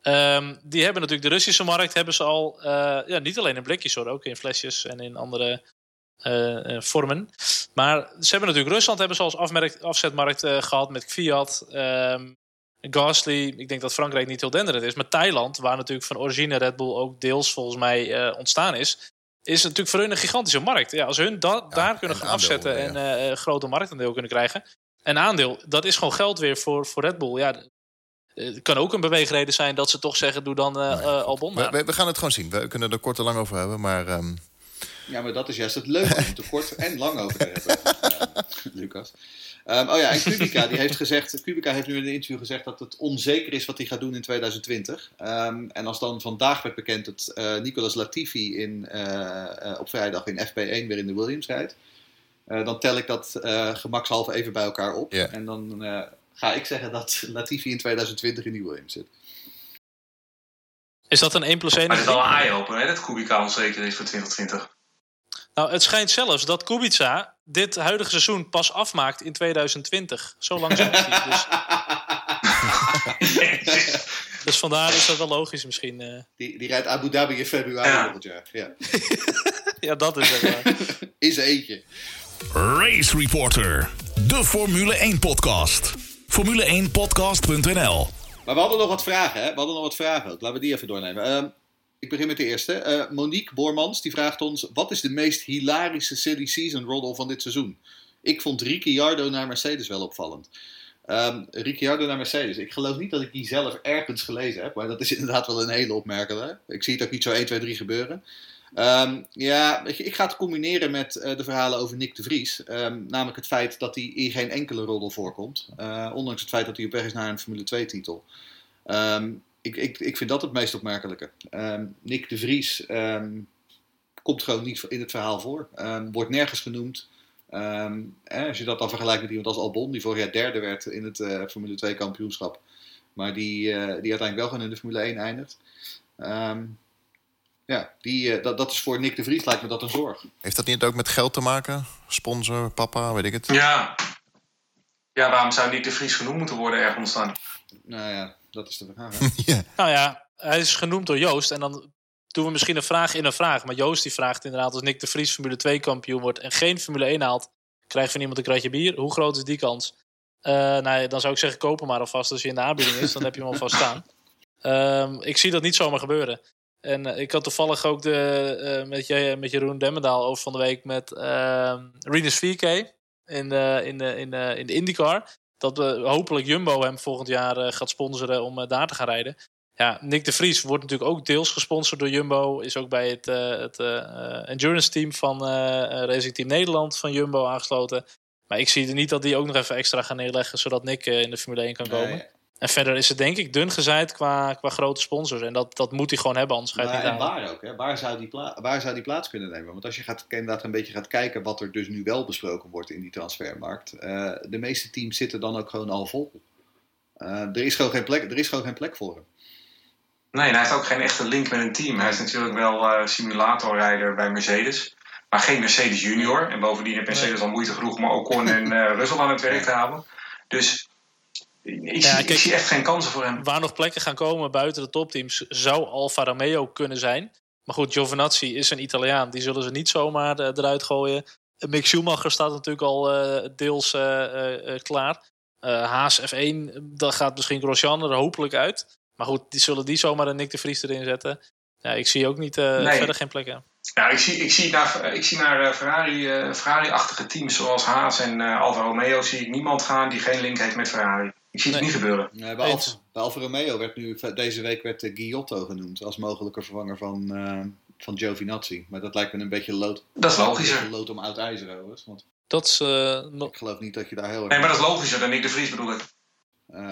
Um, die hebben natuurlijk de Russische markt hebben ze al, uh, ja, niet alleen in blikjes hoor, ook in flesjes en in andere uh, vormen. Maar ze hebben natuurlijk Rusland hebben ze als afzetmarkt gehad met Fiat. Um, Gasly, ik denk dat Frankrijk niet heel denderend is. Maar Thailand, waar natuurlijk van origine Red Bull ook deels volgens mij ontstaan is is natuurlijk voor hun een gigantische markt. Ja, als hun da daar kunnen gaan afzetten en uh, een grote marktaandeel kunnen krijgen. En aandeel, dat is gewoon geld weer voor, voor Red Bull. Ja, het kan ook een beweegreden zijn dat ze toch zeggen: doe dan uh, nee, uh, Albon. We, we, gaan het gewoon zien. We kunnen er kort en lang over hebben. Maar, um... Ja, maar dat is juist het leuke om er kort en lang over te hebben, Lucas. Um, oh ja, en Kubica, die heeft gezegd, Kubica heeft nu in een interview gezegd dat het onzeker is wat hij gaat doen in 2020. Um, ehm, en als dan vandaag werd bekend dat uh, Nicolas Latifi in, uh, op vrijdag in FP1 weer in de Williams rijdt, dan tel ik dat gemakshalve even bij elkaar op. Yeah. En dan ga ik zeggen dat Latifi in 2020 in die Williams zit. Is dat een 1 plus 1? Maar het is wel een eye-opener dat Kubica onzeker is voor 2020. Nou, het schijnt zelfs dat Kubica dit huidige seizoen pas afmaakt in 2020. Zo lang hij. Dus... dus vandaar is dat wel logisch misschien. Uh... Die, die rijdt Abu Dhabi in februari ja. volgend jaar. Ja. ja, dat is het is eentje. Race Reporter, de Formule 1 podcast. Formule1podcast.nl Maar we hadden nog wat vragen, hè? We hadden nog wat vragen ook. Laten we die even doornemen. Ik begin met de eerste. Uh, Monique Boormans die vraagt ons: wat is de meest hilarische silly season roddle van dit seizoen? Ik vond Ricciardo naar Mercedes wel opvallend. Um, Ricciardo naar Mercedes. Ik geloof niet dat ik die zelf ergens gelezen heb, maar dat is inderdaad wel een hele opmerkelijke. Ik zie het ook niet zo 1, 2, 3 gebeuren. Um, ja, ik ga het combineren met uh, de verhalen over Nick de Vries. Um, namelijk het feit dat hij in geen enkele roddel voorkomt. Uh, ondanks het feit dat hij op weg is naar een Formule 2 titel. Um, ik, ik, ik vind dat het meest opmerkelijke. Um, Nick de Vries um, komt gewoon niet in het verhaal voor. Um, wordt nergens genoemd. Eh, als je dat dan vergelijkt met iemand als Albon, die vorig jaar derde werd in het uh, Formule 2 kampioenschap. Maar die, uh, die uiteindelijk wel gewoon in de Formule 1 eindigt. Ja, die, dat, dat is voor Nick de Vries lijkt me dat een zorg. Heeft dat niet ook met geld te maken? Sponsor, papa, weet ik het? Ja. Ja, waarom zou Nick de Vries genoemd moeten worden ergens dan? Nou ja, dat is de vraag. ja. Nou ja, hij is genoemd door Joost. En dan doen we misschien een vraag in een vraag. Maar Joost die vraagt inderdaad, als Nick de Vries Formule 2 kampioen wordt en geen Formule 1 haalt, krijgt van iemand een kratje bier. Hoe groot is die kans? Uh, nou, dan zou ik zeggen, koop hem maar alvast als je in de aanbieding is. Dan heb je hem alvast staan. Um, ik zie dat niet zomaar gebeuren. En uh, ik had toevallig ook de, uh, met, je, met Jeroen Demmendaal over van de week met uh, Rinus 4K in de, in de, in de, in de IndyCar. Dat hopelijk Jumbo hem volgend jaar gaat sponsoren om daar te gaan rijden. Ja, Nick de Vries wordt natuurlijk ook deels gesponsord door Jumbo. Is ook bij het, het endurance team van Racing Team Nederland van Jumbo aangesloten. Maar ik zie er niet dat die ook nog even extra gaan neerleggen, zodat Nick in de Formule 1 kan komen. Nee. En verder is het denk ik dun gezaaid qua, qua grote sponsors. En dat, dat moet hij gewoon hebben, anders ga je het niet en waar ook, hè? Waar, zou die waar zou die plaats kunnen nemen? Want als je gaat, inderdaad een beetje gaat kijken wat er dus nu wel besproken wordt in die transfermarkt. Uh, de meeste teams zitten dan ook gewoon al vol. Uh, er, is gewoon geen plek, er is gewoon geen plek voor hem. Nee, en hij heeft ook geen echte link met een team. Hij is natuurlijk wel uh, simulatorrijder bij Mercedes. Maar geen Mercedes junior. En bovendien heeft Mercedes nee. al moeite genoeg om Ocon en uh, Russell aan het werk te houden. Dus ik, ja, zie, kijk, ik, zie, echt geen kansen voor hem. Waar nog plekken gaan komen buiten de topteams zou Alfa Romeo kunnen zijn. Maar goed, Giovinazzi is een Italiaan. Die zullen ze niet zomaar uh, eruit gooien. Mick Schumacher staat natuurlijk al uh, deels uh, klaar. Haas F1, dat gaat misschien Grosjean er hopelijk uit. Maar goed, die zullen die zomaar een Nick de Vries erin zetten. Ja, ik zie ook niet nee. verder geen plekken. Ja, ik zie, ik zie naar, ik zie naar Ferrari, Ferrari-achtige teams zoals Haas en Alfa Romeo zie ik niemand gaan die geen link heeft met Ferrari. Ik zie het niet gebeuren. Nee, bij, Alfa, bij Alfa Romeo werd nu deze week werd uh, Giotto genoemd als mogelijke vervanger van, uh, van Giovinazzi. Maar dat lijkt me een beetje lood. Dat is logischer. Lood om oud ijzer overigens. Want dat is, uh, ik geloof niet dat je daar heel erg. Nee, maar dat is logischer dan ik de Vries bedoel ik.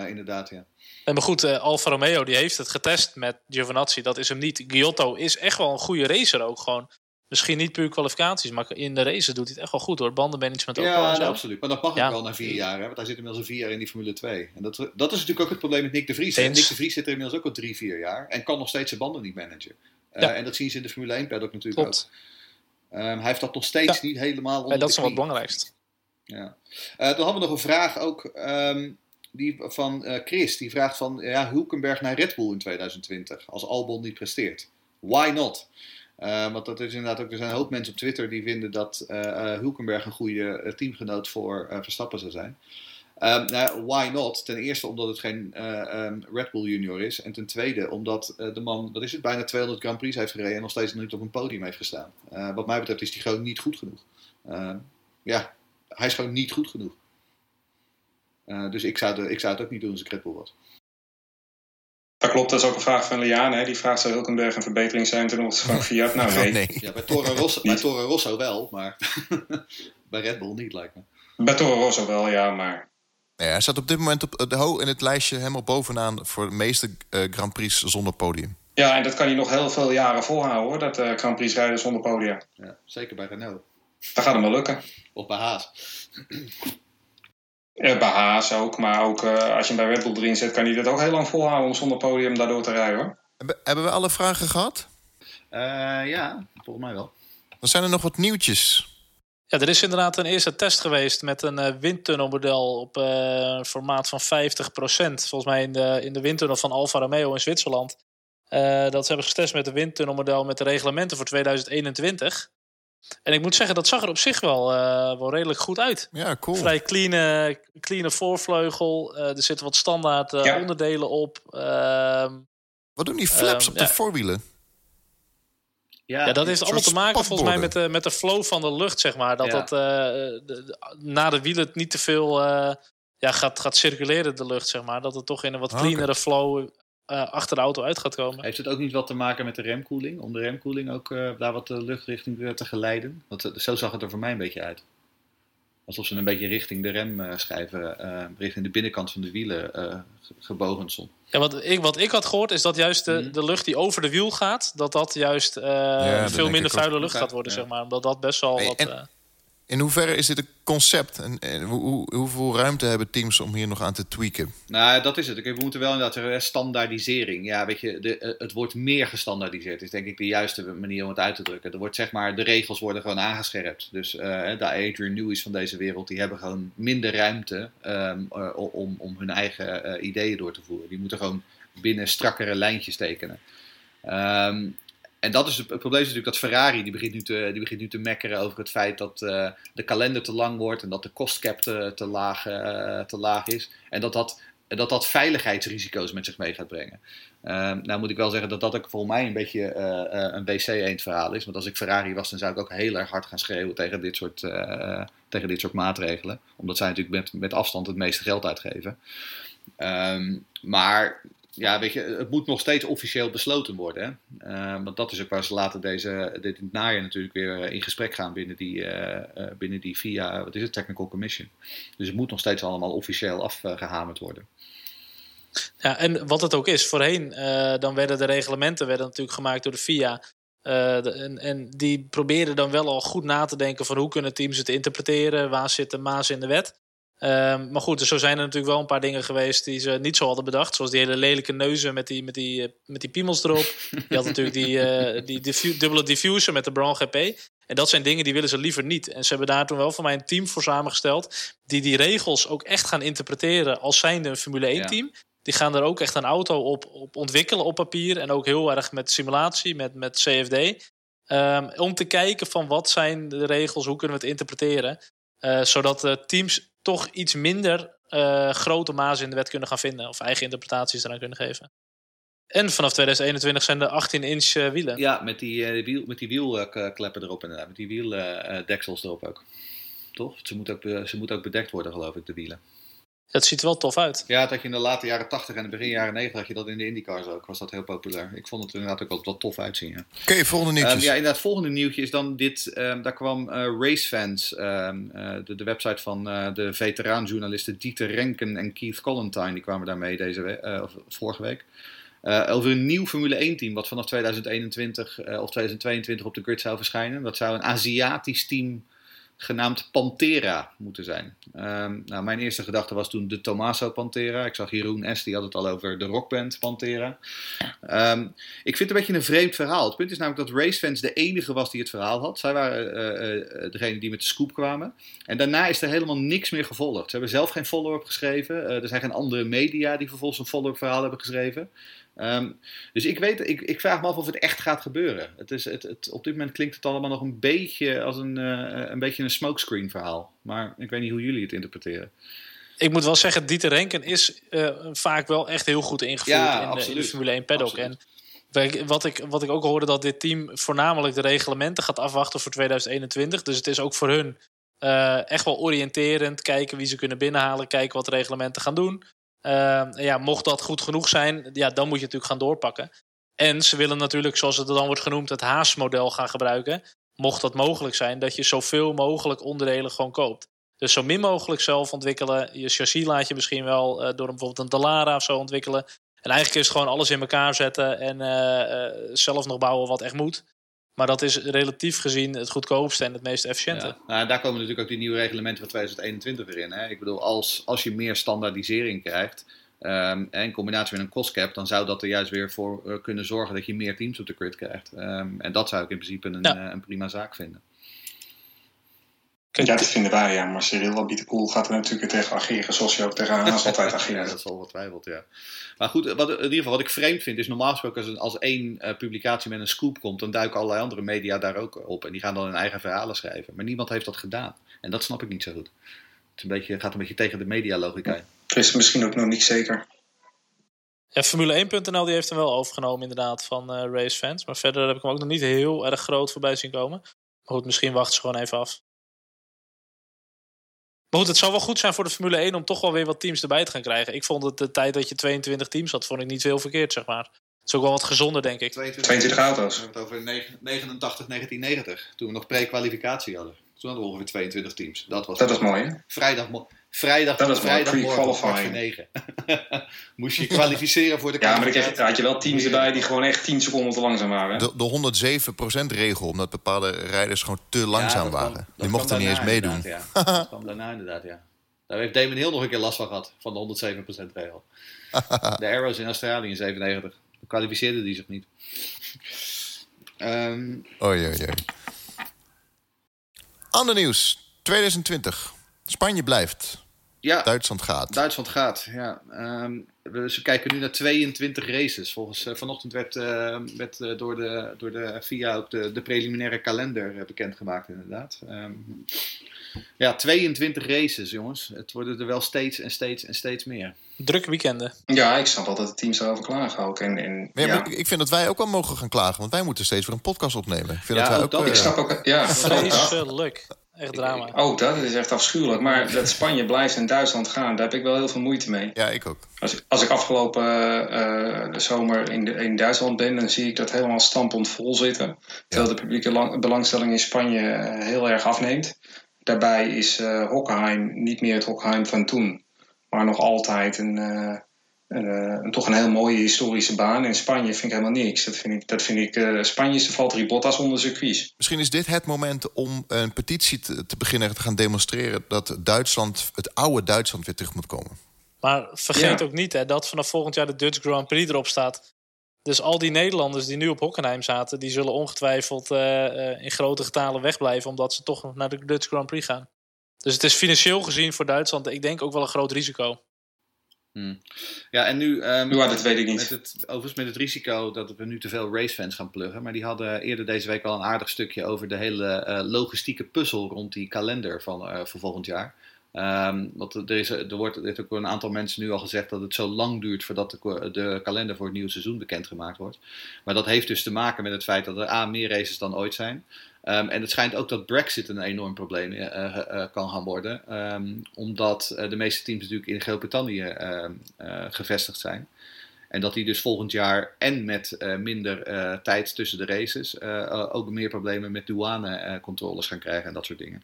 inderdaad, ja. En maar goed, Alfa Romeo die heeft het getest met Giovinazzi. Dat is hem niet. Giotto is echt wel een goede racer ook gewoon. Misschien niet puur kwalificaties, maar in de races doet hij het echt wel goed hoor. Bandenmanagement ook ja, wel. absoluut. Maar dat mag ook wel na vier jaar, hè? want hij zit inmiddels een vier jaar in die Formule 2. En dat, dat is natuurlijk ook het probleem met Nick de Vries. Nick de Vries zit er inmiddels ook al drie, vier jaar en kan nog steeds zijn banden niet managen. Uh, en dat zien ze in de Formule 1 paddock natuurlijk Klopt. ook. Um, hij heeft dat nog steeds niet helemaal onder ja, dat is wel het belangrijkste. Ja. Uh, dan hadden we nog een vraag ook um, die, van uh, Chris. Die vraagt van ja, Hulkenberg naar Red Bull in 2020 als Albon niet presteert. Why not? Uh, want dat is inderdaad ook, er zijn een hoop mensen op Twitter die vinden dat uh, Hulkenberg een goede teamgenoot voor Verstappen zou zijn. Um, nou, why not? Ten eerste omdat het geen um, Red Bull junior is. En ten tweede omdat de man, wat is het, bijna 200 Grand Prix heeft gereden en nog steeds niet op een podium heeft gestaan. wat mij betreft is hij gewoon niet goed genoeg. Ehm, ja, hij is gewoon niet goed genoeg. dus ik zou, ik zou het ook niet doen als ik Red Bull was. Dat klopt, dat is ook een vraag van Liane. Hè? Die vraagt zou Hulkenberg een verbetering zijn ten opzichte van Fiat? Nou, nee. nee. Ja, bij Toro Rosso, bij Toro Rosso wel, maar bij Red Bull niet, lijkt me. Bij Toro Rosso wel, ja, maar... Ja, hij staat op dit moment op de ho in het lijstje helemaal bovenaan... voor de meeste uh, Grand Prix zonder podium. Ja, en dat kan hij nog heel veel jaren volhouden, hoor. Dat uh, Grand Prix rijden zonder podium. Ja, zeker bij Renault. Dat gaat hem wel lukken. Of bij Haas. Uh, bij Haas ook, maar ook uh, als je hem bij Red Bull erin zet, kan hij dat ook heel lang volhouden om zonder podium daardoor te rijden hoor. Hebben we alle vragen gehad? Uh, ja, volgens mij wel. Dan zijn er nog wat nieuwtjes. Ja, er is inderdaad een eerste test geweest met een windtunnelmodel op een formaat van 50%. Volgens mij in de, in de windtunnel van Alfa Romeo in Zwitserland. dat ze hebben getest met een windtunnelmodel met de reglementen voor 2021. En ik moet zeggen, dat zag er op zich wel, uh, wel redelijk goed uit. Ja, cool. Vrij clean, clean voorvleugel. Uh, er zitten wat standaard uh, ja. onderdelen op. Ehm, wat doen die flaps um, op de ja. voorwielen? Ja, ja, dat heeft allemaal te maken volgens mij met de, met de flow van de lucht, zeg maar. Dat ja. dat de, de, na de wielen niet te veel ja, gaat, gaat circuleren, de lucht, zeg maar. Dat het toch in een wat cleanere okay. flow uh, achter de auto uit gaat komen. Heeft het ook niet wat te maken met de remkoeling? Om de remkoeling ook uh, daar wat de luchtrichting te geleiden? Want uh, zo zag het er voor mij een beetje uit. Alsof ze een beetje richting de remschijven, richting de binnenkant van de wielen gebogen stond. Ja, wat ik, wat ik had gehoord is dat juist de, mm. de lucht die over de wiel gaat, dat dat juist ja, veel minder vuile lucht gaat worden, ja. zeg maar. Omdat dat best wel hey, wat... En, In hoeverre is dit een concept? En, en hoe, hoeveel ruimte hebben teams om hier nog aan te tweaken? Nou, dat is het. We moeten wel inderdaad standaardisering. Ja, weet je, de, eh, het wordt meer gestandaardiseerd. Is denk ik de juiste manier om het uit te drukken. Er wordt zeg maar, de regels worden gewoon aangescherpt. Dus uh, de Adrian Newey's van deze wereld, die hebben gewoon minder ruimte um, om, om hun eigen ideeën door te voeren. Die moeten gewoon binnen strakkere lijntjes tekenen. Um, en dat is het, probleem is natuurlijk dat Ferrari die begint nu te, die begint nu te mekkeren over het feit dat uh, de kalender te lang wordt en dat de kostcap te, te, laag, uh, te laag is. En dat dat, dat dat veiligheidsrisico's met zich mee gaat brengen. Uh, nou moet ik wel zeggen dat dat ook voor mij een beetje uh, een BC-eend verhaal is. Want als ik Ferrari was, dan zou ik ook heel erg hard gaan schreeuwen tegen dit soort, tegen dit soort maatregelen. Omdat zij natuurlijk met, met afstand het meeste geld uitgeven. Um, maar ja, het moet nog steeds officieel besloten worden. Hè? Uh, want dat is ook waar ze later deze, dit in het najaar natuurlijk weer eh, in gesprek gaan binnen die, uh, binnen die via, wat is het, Technical Commission. Dus het moet nog steeds allemaal officieel afgehamerd worden. Ja, en wat het ook is, voorheen dan werden de reglementen werden natuurlijk gemaakt door de FIA. En, en, die probeerden dan wel al goed na te denken van hoe kunnen teams het interpreteren, waar zit de maas in de wet. Um, maar goed, dus zo zijn er natuurlijk wel een paar dingen geweest die ze niet zo hadden bedacht. Zoals die hele lelijke neuzen met die, met die, eh, met die piemels erop. Je had natuurlijk die, uh, die diffu dubbele diffuser met de Brown GP. En dat zijn dingen die willen ze liever niet. En ze hebben daar toen wel voor mij een team voor samengesteld. Die die regels ook echt gaan interpreteren als zijnde een Formule 1 team. Die gaan er ook echt een auto op, op ontwikkelen op papier. En ook heel erg met simulatie, met, met CFD. Um, ehm, om te kijken van wat zijn de regels, hoe kunnen we het interpreteren. Uh, zodat de teams toch iets minder uh, grote mazen in de wet kunnen gaan vinden. Of eigen interpretaties eraan kunnen geven. En vanaf 2021 zijn er 18-inch uh, wielen. Ja, met die, wiel, met die wielkleppen erop inderdaad. Met die wieldeksels erop ook. Toch? Ze moeten ook, ze moet ook bedekt worden, geloof ik, de wielen. Het ziet er wel tof uit. Ja, dat je in de late jaren 80 en de begin jaren 90 had je dat in de IndyCars ook. Was dat heel populair. Ik vond het inderdaad ook wel, tof uitzien. Ja. Oké, okay, volgende nieuwtjes. Um, ja, inderdaad, het volgende nieuwtje is dan dit. Um, daar kwam uh, Racefans, um, uh, de, de, website van uh, de veteraanjournalisten Dieter Renken en Keith Collentine. Die kwamen daarmee deze we vorige week. over een nieuw Formule 1 team wat vanaf 2021 of 2022 op de grid zou verschijnen. Dat zou een Aziatisch team genaamd Pantera moeten zijn. Um, nou, mijn eerste gedachte was toen de Tommaso Pantera. Ik zag Jeroen S. die had het al over de rockband Pantera. Um, ik vind het een beetje een vreemd verhaal. Het punt is namelijk dat racefans de enige was die het verhaal had. Zij waren uh, degene die met de scoop kwamen. En daarna is er helemaal niks meer gevolgd. Ze hebben zelf geen follow-up geschreven. Er zijn geen andere media die vervolgens een follow-up verhaal hebben geschreven. Um, dus ik, weet, ik, ik vraag me af of het echt gaat gebeuren. Het is, het, het, op dit moment klinkt het allemaal nog een beetje als een, uh, een, beetje een smokescreen verhaal. Maar ik weet niet hoe jullie het interpreteren. Ik moet wel zeggen, Dieter Renken is uh, vaak wel echt heel goed ingevoerd ja, in, de, in, de, Formule 1 paddock. En wat ik, wat ik ook hoorde, dat dit team voornamelijk de reglementen gaat afwachten voor 2021. Dus het is ook voor hun uh, echt wel oriënterend. Kijken wie ze kunnen binnenhalen, kijken wat de reglementen gaan doen. Uh, ja, mocht dat goed genoeg zijn, ja, dan moet je natuurlijk gaan doorpakken. En ze willen natuurlijk, zoals het dan wordt genoemd, het Haas-model gaan gebruiken. Mocht dat mogelijk zijn, dat je zoveel mogelijk onderdelen gewoon koopt. Dus zo min mogelijk zelf ontwikkelen. Je chassis laat je misschien wel uh, door bijvoorbeeld een Dallara of zo ontwikkelen. En eigenlijk is het gewoon alles in elkaar zetten en uh, zelf nog bouwen wat echt moet. Maar dat is relatief gezien het goedkoopste en het meest efficiënte. Ja. Nou, daar komen natuurlijk ook die nieuwe reglementen van 2021 weer in. Hè? Ik bedoel, als, als je meer standaardisering krijgt, um, in combinatie met een cost cap, dan zou dat er juist weer voor uh, kunnen zorgen dat je meer teams op de grid krijgt. Um, en dat zou ik in principe een, ja. uh, een prima zaak vinden. Ja, dat vinden wij, ja. Maar Cyril Abitepoel gaat er natuurlijk tegen ageren, zoals je ook tegen Haas altijd ageert. ja, dat is al getwijfeld, ja. Maar goed, wat, in ieder geval wat ik vreemd vind, is normaal gesproken als, een, als één uh, publicatie met een scoop komt, dan duiken allerlei andere media daar ook op. En die gaan dan hun eigen verhalen schrijven. Maar niemand heeft dat gedaan. En dat snap ik niet zo goed. Het een beetje, gaat een beetje tegen de medialogica in. Is misschien ook nog niet zeker. Ja, Formule1.nl die heeft hem wel overgenomen inderdaad van uh, racefans. Maar verder heb ik hem ook nog niet heel erg groot voorbij zien komen. Maar goed, misschien wachten ze gewoon even af. Maar goed, het zou wel goed zijn voor de Formule 1 om toch wel weer wat teams erbij te gaan krijgen. Ik vond het de tijd dat je 22 teams had, vond ik niet heel verkeerd, zeg maar. Het is ook wel wat gezonder, denk ik. 22, 22 auto's. We hebben het over 89, 1990, toen we nog pre-kwalificatie hadden. Toen hadden we ongeveer 22 teams. Dat was, dat was mooi, hè? Vrijdag, Vrijdag, Dat is vrijdagmorgen kwart negen. Moest je kwalificeren voor de Ja, maar dan had je wel teams erbij die gewoon echt 10 seconden te langzaam waren. De, de 107% regel, omdat bepaalde rijders gewoon te langzaam Ja, dat kwam- waren. Die mochten niet eens meedoen. Ja. dat kwam daarna inderdaad, ja. Daar heeft Damon Hill nog een keer last van gehad, van de 107% regel. de Arrows in Australië in 97. Dan kwalificeerde die zich niet. Ehm, Oei, oei, oei. Ander nieuws. 2020. Spanje blijft. ja, Duitsland gaat. Duitsland gaat. Ja. Ehm, we, ze kijken nu naar 22 races. Volgens eh, vanochtend werd, eh, werd eh, door, de, door de FIA ook de, de preliminaire kalender bekendgemaakt, inderdaad. Ehm, ja, 22 races, jongens. Het worden er wel steeds en steeds en steeds meer. Drukke weekenden. Ja, ik snap wel dat de teams daarover klagen ook. En, en, ja, ik, vind dat wij ook wel mogen gaan klagen, want wij moeten steeds weer een podcast opnemen. Ik vind Ja, dat wij ook dat. ik snap ook... Ja. Vreselijk. Echt drama. Ook dat is echt afschuwelijk. Maar dat Spanje blijft in Duitsland gaan, daar heb ik wel heel veel moeite mee. ja, ik ook. Als ik, als ik afgelopen eh, de zomer in, de, in Duitsland ben, dan zie ik dat helemaal stampend vol zitten. Terwijl de publieke lang- belangstelling in Spanje eh, heel erg afneemt. Daarbij is eh Hockenheim niet meer het Hockenheim van toen. Maar nog altijd een, eh, een, een- toch een heel mooie historische baan. In Spanje vind ik helemaal niks. Dat vind ik, dat vind ik eh, Spanje is de Valtteri Bottas onder circuits. Misschien is dit het moment om een petitie te, te beginnen te gaan demonstreren dat Duitsland, het oude Duitsland, weer terug moet komen. Maar vergeet Ja. ook niet hè, dat vanaf volgend jaar de Dutch Grand Prix erop staat. Dus al die Nederlanders die nu op Hockenheim zaten, die zullen ongetwijfeld eh, eh, in grote getalen wegblijven, omdat ze toch naar de Dutch Grand Prix gaan. Dus het is financieel gezien voor Duitsland, ik denk ook wel een groot risico. Hmm. Ja, en nu... ehm, Ja, dat weet ik Met niet. het, overigens met het risico dat we nu te veel racefans gaan pluggen. Maar die hadden eerder deze week al een aardig stukje over de hele eh, logistieke puzzel rond die kalender van, eh, voor volgend jaar. Ehm, want er, is, er wordt er heeft ook een aantal mensen nu al gezegd dat het zo lang duurt voordat de, de kalender voor het nieuwe seizoen bekendgemaakt wordt. Maar dat heeft dus te maken met het feit dat er A, meer races dan ooit zijn. Ehm, en het schijnt ook dat Brexit een enorm probleem eh, eh, eh, kan gaan worden. Ehm, omdat eh, de meeste teams natuurlijk in Groot-Brittannië ehm, eh, gevestigd zijn. En dat die dus volgend jaar en met eh, minder eh, tijd tussen de races ook meer problemen met douanecontroles gaan krijgen en dat soort dingen.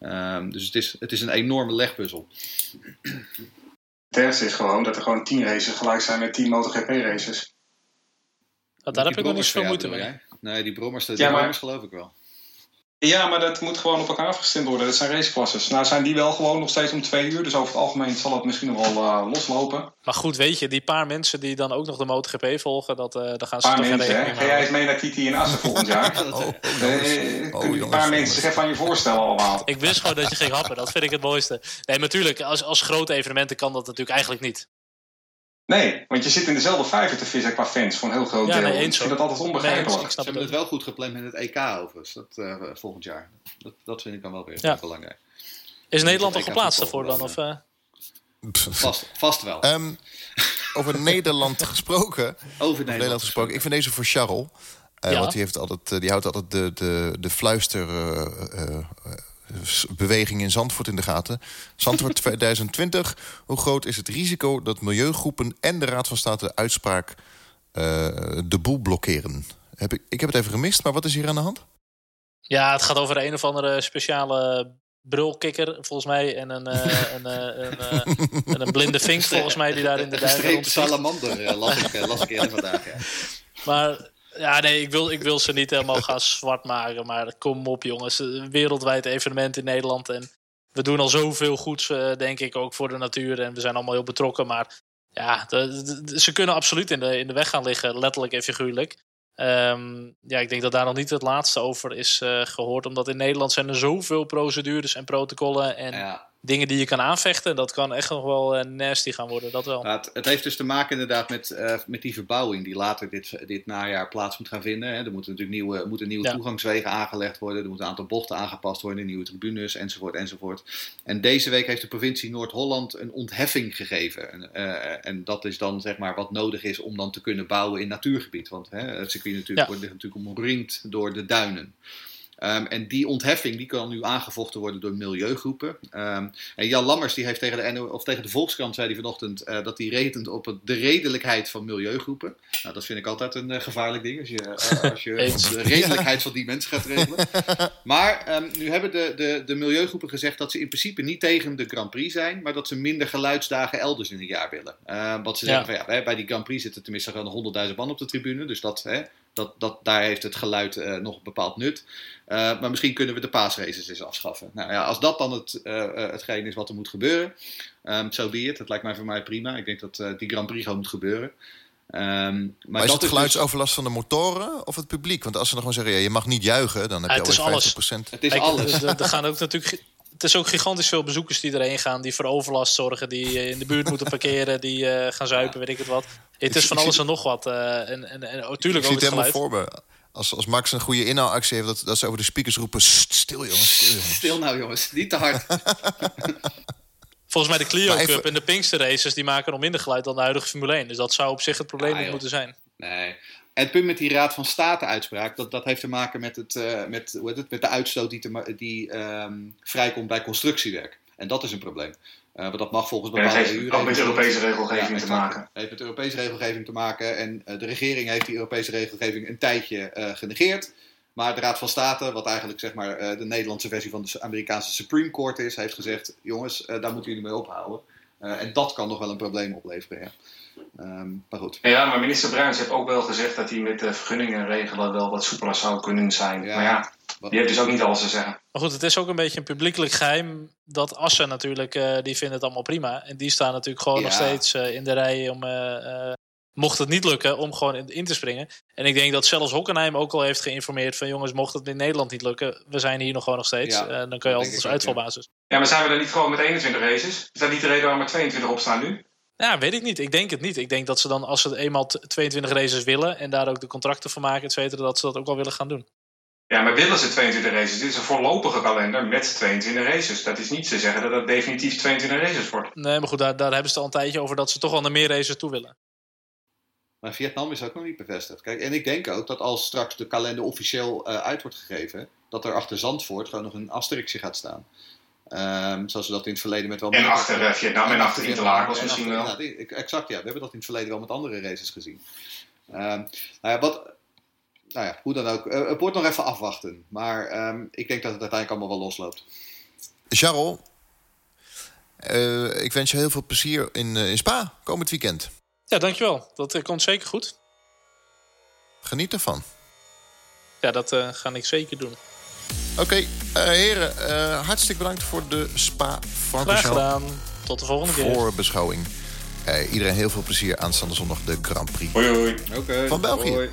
Ehm, dus het is, het is een enorme legpuzzel. Het ergste is gewoon dat er gewoon 10 races gelijk zijn met 10 MotoGP races. Want daar heb ik nog niet van moeite mee. Nee, die brommers, die Ja, maar- brommers geloof ik wel. Ja, maar dat moet gewoon op elkaar afgestemd worden. Dat zijn raceklasses. Nou zijn die wel gewoon nog steeds om twee uur. Dus over het algemeen zal het misschien nog wel eh, loslopen. Maar goed, weet je, die paar mensen die dan ook nog de MotoGP volgen, dat, eh daar gaan ze Een paar toch geen mensen, hè? rekening Ga jij eens mee naar Titi en Assen volgend jaar? Oh, oh, Eh, jongens. kunnen Oh, jongens, paar mensen jongens. zich aan je voorstellen allemaal? Ik wist gewoon dat je ging happen, dat vind ik het mooiste. Nee, natuurlijk, als, als grote evenementen kan dat natuurlijk eigenlijk niet. Nee, want je zit in dezelfde vijver te vissen qua fans voor een heel groot Ja, deel. nee, eens ik vind dat altijd Nee, onbegrijpelijk. eens, ik Ze hebben het wel goed gepland met het EK overigens, dat, eh, volgend jaar. Dat, dat vind ik dan wel weer Ja. belangrijk. Is Nederland al geplaatst daarvoor dan? Of, eh? Vast, vast wel. Ehm, over Nederland gesproken. Over Nederland, Nederland gesproken. Ik vind deze voor Charles. Eh, Ja. Want die, heeft altijd, die houdt altijd de, de, de fluisterbeweging in Zandvoort in de gaten. Zandvoort 2020. Hoe groot is het risico dat milieugroepen en de Raad van State uitspraak eh, de boel blokkeren? Heb ik, ik heb het even gemist, maar wat is hier aan de hand? Ja, het gaat over een of andere speciale brulkikker, volgens mij. En een, eh, een, eh, een, en een blinde vink, volgens mij, die daar in de duinen rondvliegt. salamander las, ik, las ik eerder vandaag. Ja. Maar ja, nee, ik wil, ik wil ze niet helemaal gaan zwart maken. Maar kom op, jongens. Een wereldwijd evenement in Nederland. En we doen al zoveel goeds, eh, denk ik, ook voor de natuur. En we zijn allemaal heel betrokken. Maar ja, ze kunnen absoluut in de, in de weg gaan liggen, letterlijk en figuurlijk. Ehm, ja, ik denk dat daar nog niet het laatste over is eh, gehoord. Omdat in Nederland zijn er zoveel procedures en protocollen en Ja. Dingen die je kan aanvechten. Dat kan echt nog wel eh, nasty gaan worden, dat wel. Het, het heeft dus te maken inderdaad met, eh, met die verbouwing die later dit, dit najaar plaats moet gaan vinden. Hè. Er moeten natuurlijk nieuwe, moeten nieuwe Ja. toegangswegen aangelegd worden. Er moeten een aantal bochten aangepast worden, nieuwe tribunes enzovoort enzovoort. En deze week heeft de provincie Noord-Holland een ontheffing gegeven. En, eh, en dat is dan zeg maar wat nodig is om dan te kunnen bouwen in natuurgebied. Want hè, het circuit natuurlijk Ja. wordt ligt natuurlijk omringd door de duinen. Ehm, en die ontheffing die kan nu aangevochten worden door milieugroepen. Um, en Jan Lammers die heeft tegen de, of tegen de Volkskrant zei hij vanochtend uh, dat hij rekent op het, de redelijkheid van milieugroepen. Nou, dat vind ik altijd een uh, gevaarlijk ding als je, uh, als je de redelijkheid van die mensen gaat regelen. Maar um, nu hebben de, de, de milieugroepen gezegd dat ze in principe niet tegen de Grand Prix zijn, maar dat ze minder geluidsdagen elders in het jaar willen. wat ze zeggen ja. van ja, bij die Grand Prix zitten tenminste gewoon 100.000 man op de tribune, dus dat, hè, dat, dat, daar heeft het geluid uh, nog een bepaald nut. Uh, maar misschien kunnen we de paasraces eens afschaffen. Nou ja, als dat dan het, uh, hetgeen is wat er moet gebeuren, um, so be it. Dat lijkt mij voor mij prima. Ik denk dat die Grand Prix gewoon moet gebeuren. Um, maar, maar is het is geluidsoverlast dus... van de motoren of het publiek? Want als ze nog gewoon zeggen, ja, je mag niet juichen, dan heb je het alweer 50%. Het is alles. Er gaan ook natuurlijk het is ook gigantisch veel bezoekers die erheen gaan, die voor overlast zorgen, die in de buurt moeten parkeren, die uh, gaan zuipen, weet ik het wat. Het is van alles en nog wat. Uh, en, en, en natuurlijk ik ook het helemaal voor me. Als, als Max een goede inhaalactie heeft, dat, dat ze over de speakers roepen: stil jongens, stil jongens. Stil nou jongens, niet te hard. Volgens mij de Clio even... Cup en de Pinkster Races die maken nog minder geluid dan de huidige Formule 1. Dus dat zou op zich het probleem ah, niet moeten zijn. Nee. En het punt met die Raad van State-uitspraak, dat, dat heeft te maken met, het, uh, met, hoe heet het, met de uitstoot die, te, die um, vrijkomt bij constructiewerk. En dat is een probleem. Uh, want dat mag volgens bepaalde ja, heeft ook met Europese regelgeving ja, te maken. Het heeft met Europese regelgeving te maken. En uh, de regering heeft die Europese regelgeving een tijdje uh, genegeerd. Maar de Raad van State, wat eigenlijk zeg maar, de Nederlandse versie van de Amerikaanse Supreme Court is, heeft gezegd: jongens, daar moeten jullie mee ophouden. En dat kan nog wel een probleem opleveren. Ja. Um, maar goed. Ja, maar minister Bruins heeft ook wel gezegd dat hij met de vergunningen regelen wel wat soepeler zou kunnen zijn. Ja, maar ja, die heeft dus ook niet alles te zeggen. Maar goed, het is ook een beetje een publiekelijk geheim dat Assen natuurlijk, uh, die vinden het allemaal prima. En die staan natuurlijk gewoon ja. nog steeds uh, in de rij om, uh, mocht het niet lukken, om gewoon in, te springen. En ik denk dat zelfs Hockenheim ook al heeft geïnformeerd van jongens, mocht het in Nederland niet lukken, we zijn hier nog gewoon nog steeds. Ja, dan kun je altijd als uitvalbasis. Ja, maar zijn we dan niet gewoon met 21 races? Is dat niet de reden waar maar 22 op staan nu? Ja, weet ik niet. Ik denk het niet. Ik denk dat ze dan, als ze eenmaal 22 races willen en daar ook de contracten van maken, et cetera, dat ze dat ook wel willen gaan doen. Ja, maar willen ze 22 races? Dit is een voorlopige kalender met 22 races. Dat is niet ze zeggen dat het definitief 22 races wordt. Nee, maar goed, daar, daar hebben ze al een tijdje over dat ze toch wel naar meer races toe willen. Maar Vietnam is ook nog niet bevestigd. Kijk, en ik denk ook dat als straks de kalender officieel uh, uit wordt gegeven, dat er achter Zandvoort gewoon nog een asterixje gaat staan. Um, zoals we dat in het verleden met wel En achter uh, Vietnam en, achter Interlagos misschien wel. Exact, ja. We hebben dat in het verleden wel met andere races gezien. Um, nou ja, wat, nou ja, hoe dan ook. Uh, het wordt nog even afwachten. Maar um, ik denk dat het uiteindelijk allemaal wel losloopt. Charles, uh, ik wens je heel veel plezier in, in Spa komend weekend. Ja, dankjewel. Dat komt zeker goed. Geniet ervan. Ja, dat ga ik zeker doen. Oké, okay, uh, heren, uh, hartstikke bedankt voor de spa Graag gedaan. Tot de volgende keer. Voor beschouwing. Uh, iedereen heel veel plezier aanstaande zondag de Grand Prix. Hoi hoi. Okay, van België. Hoi.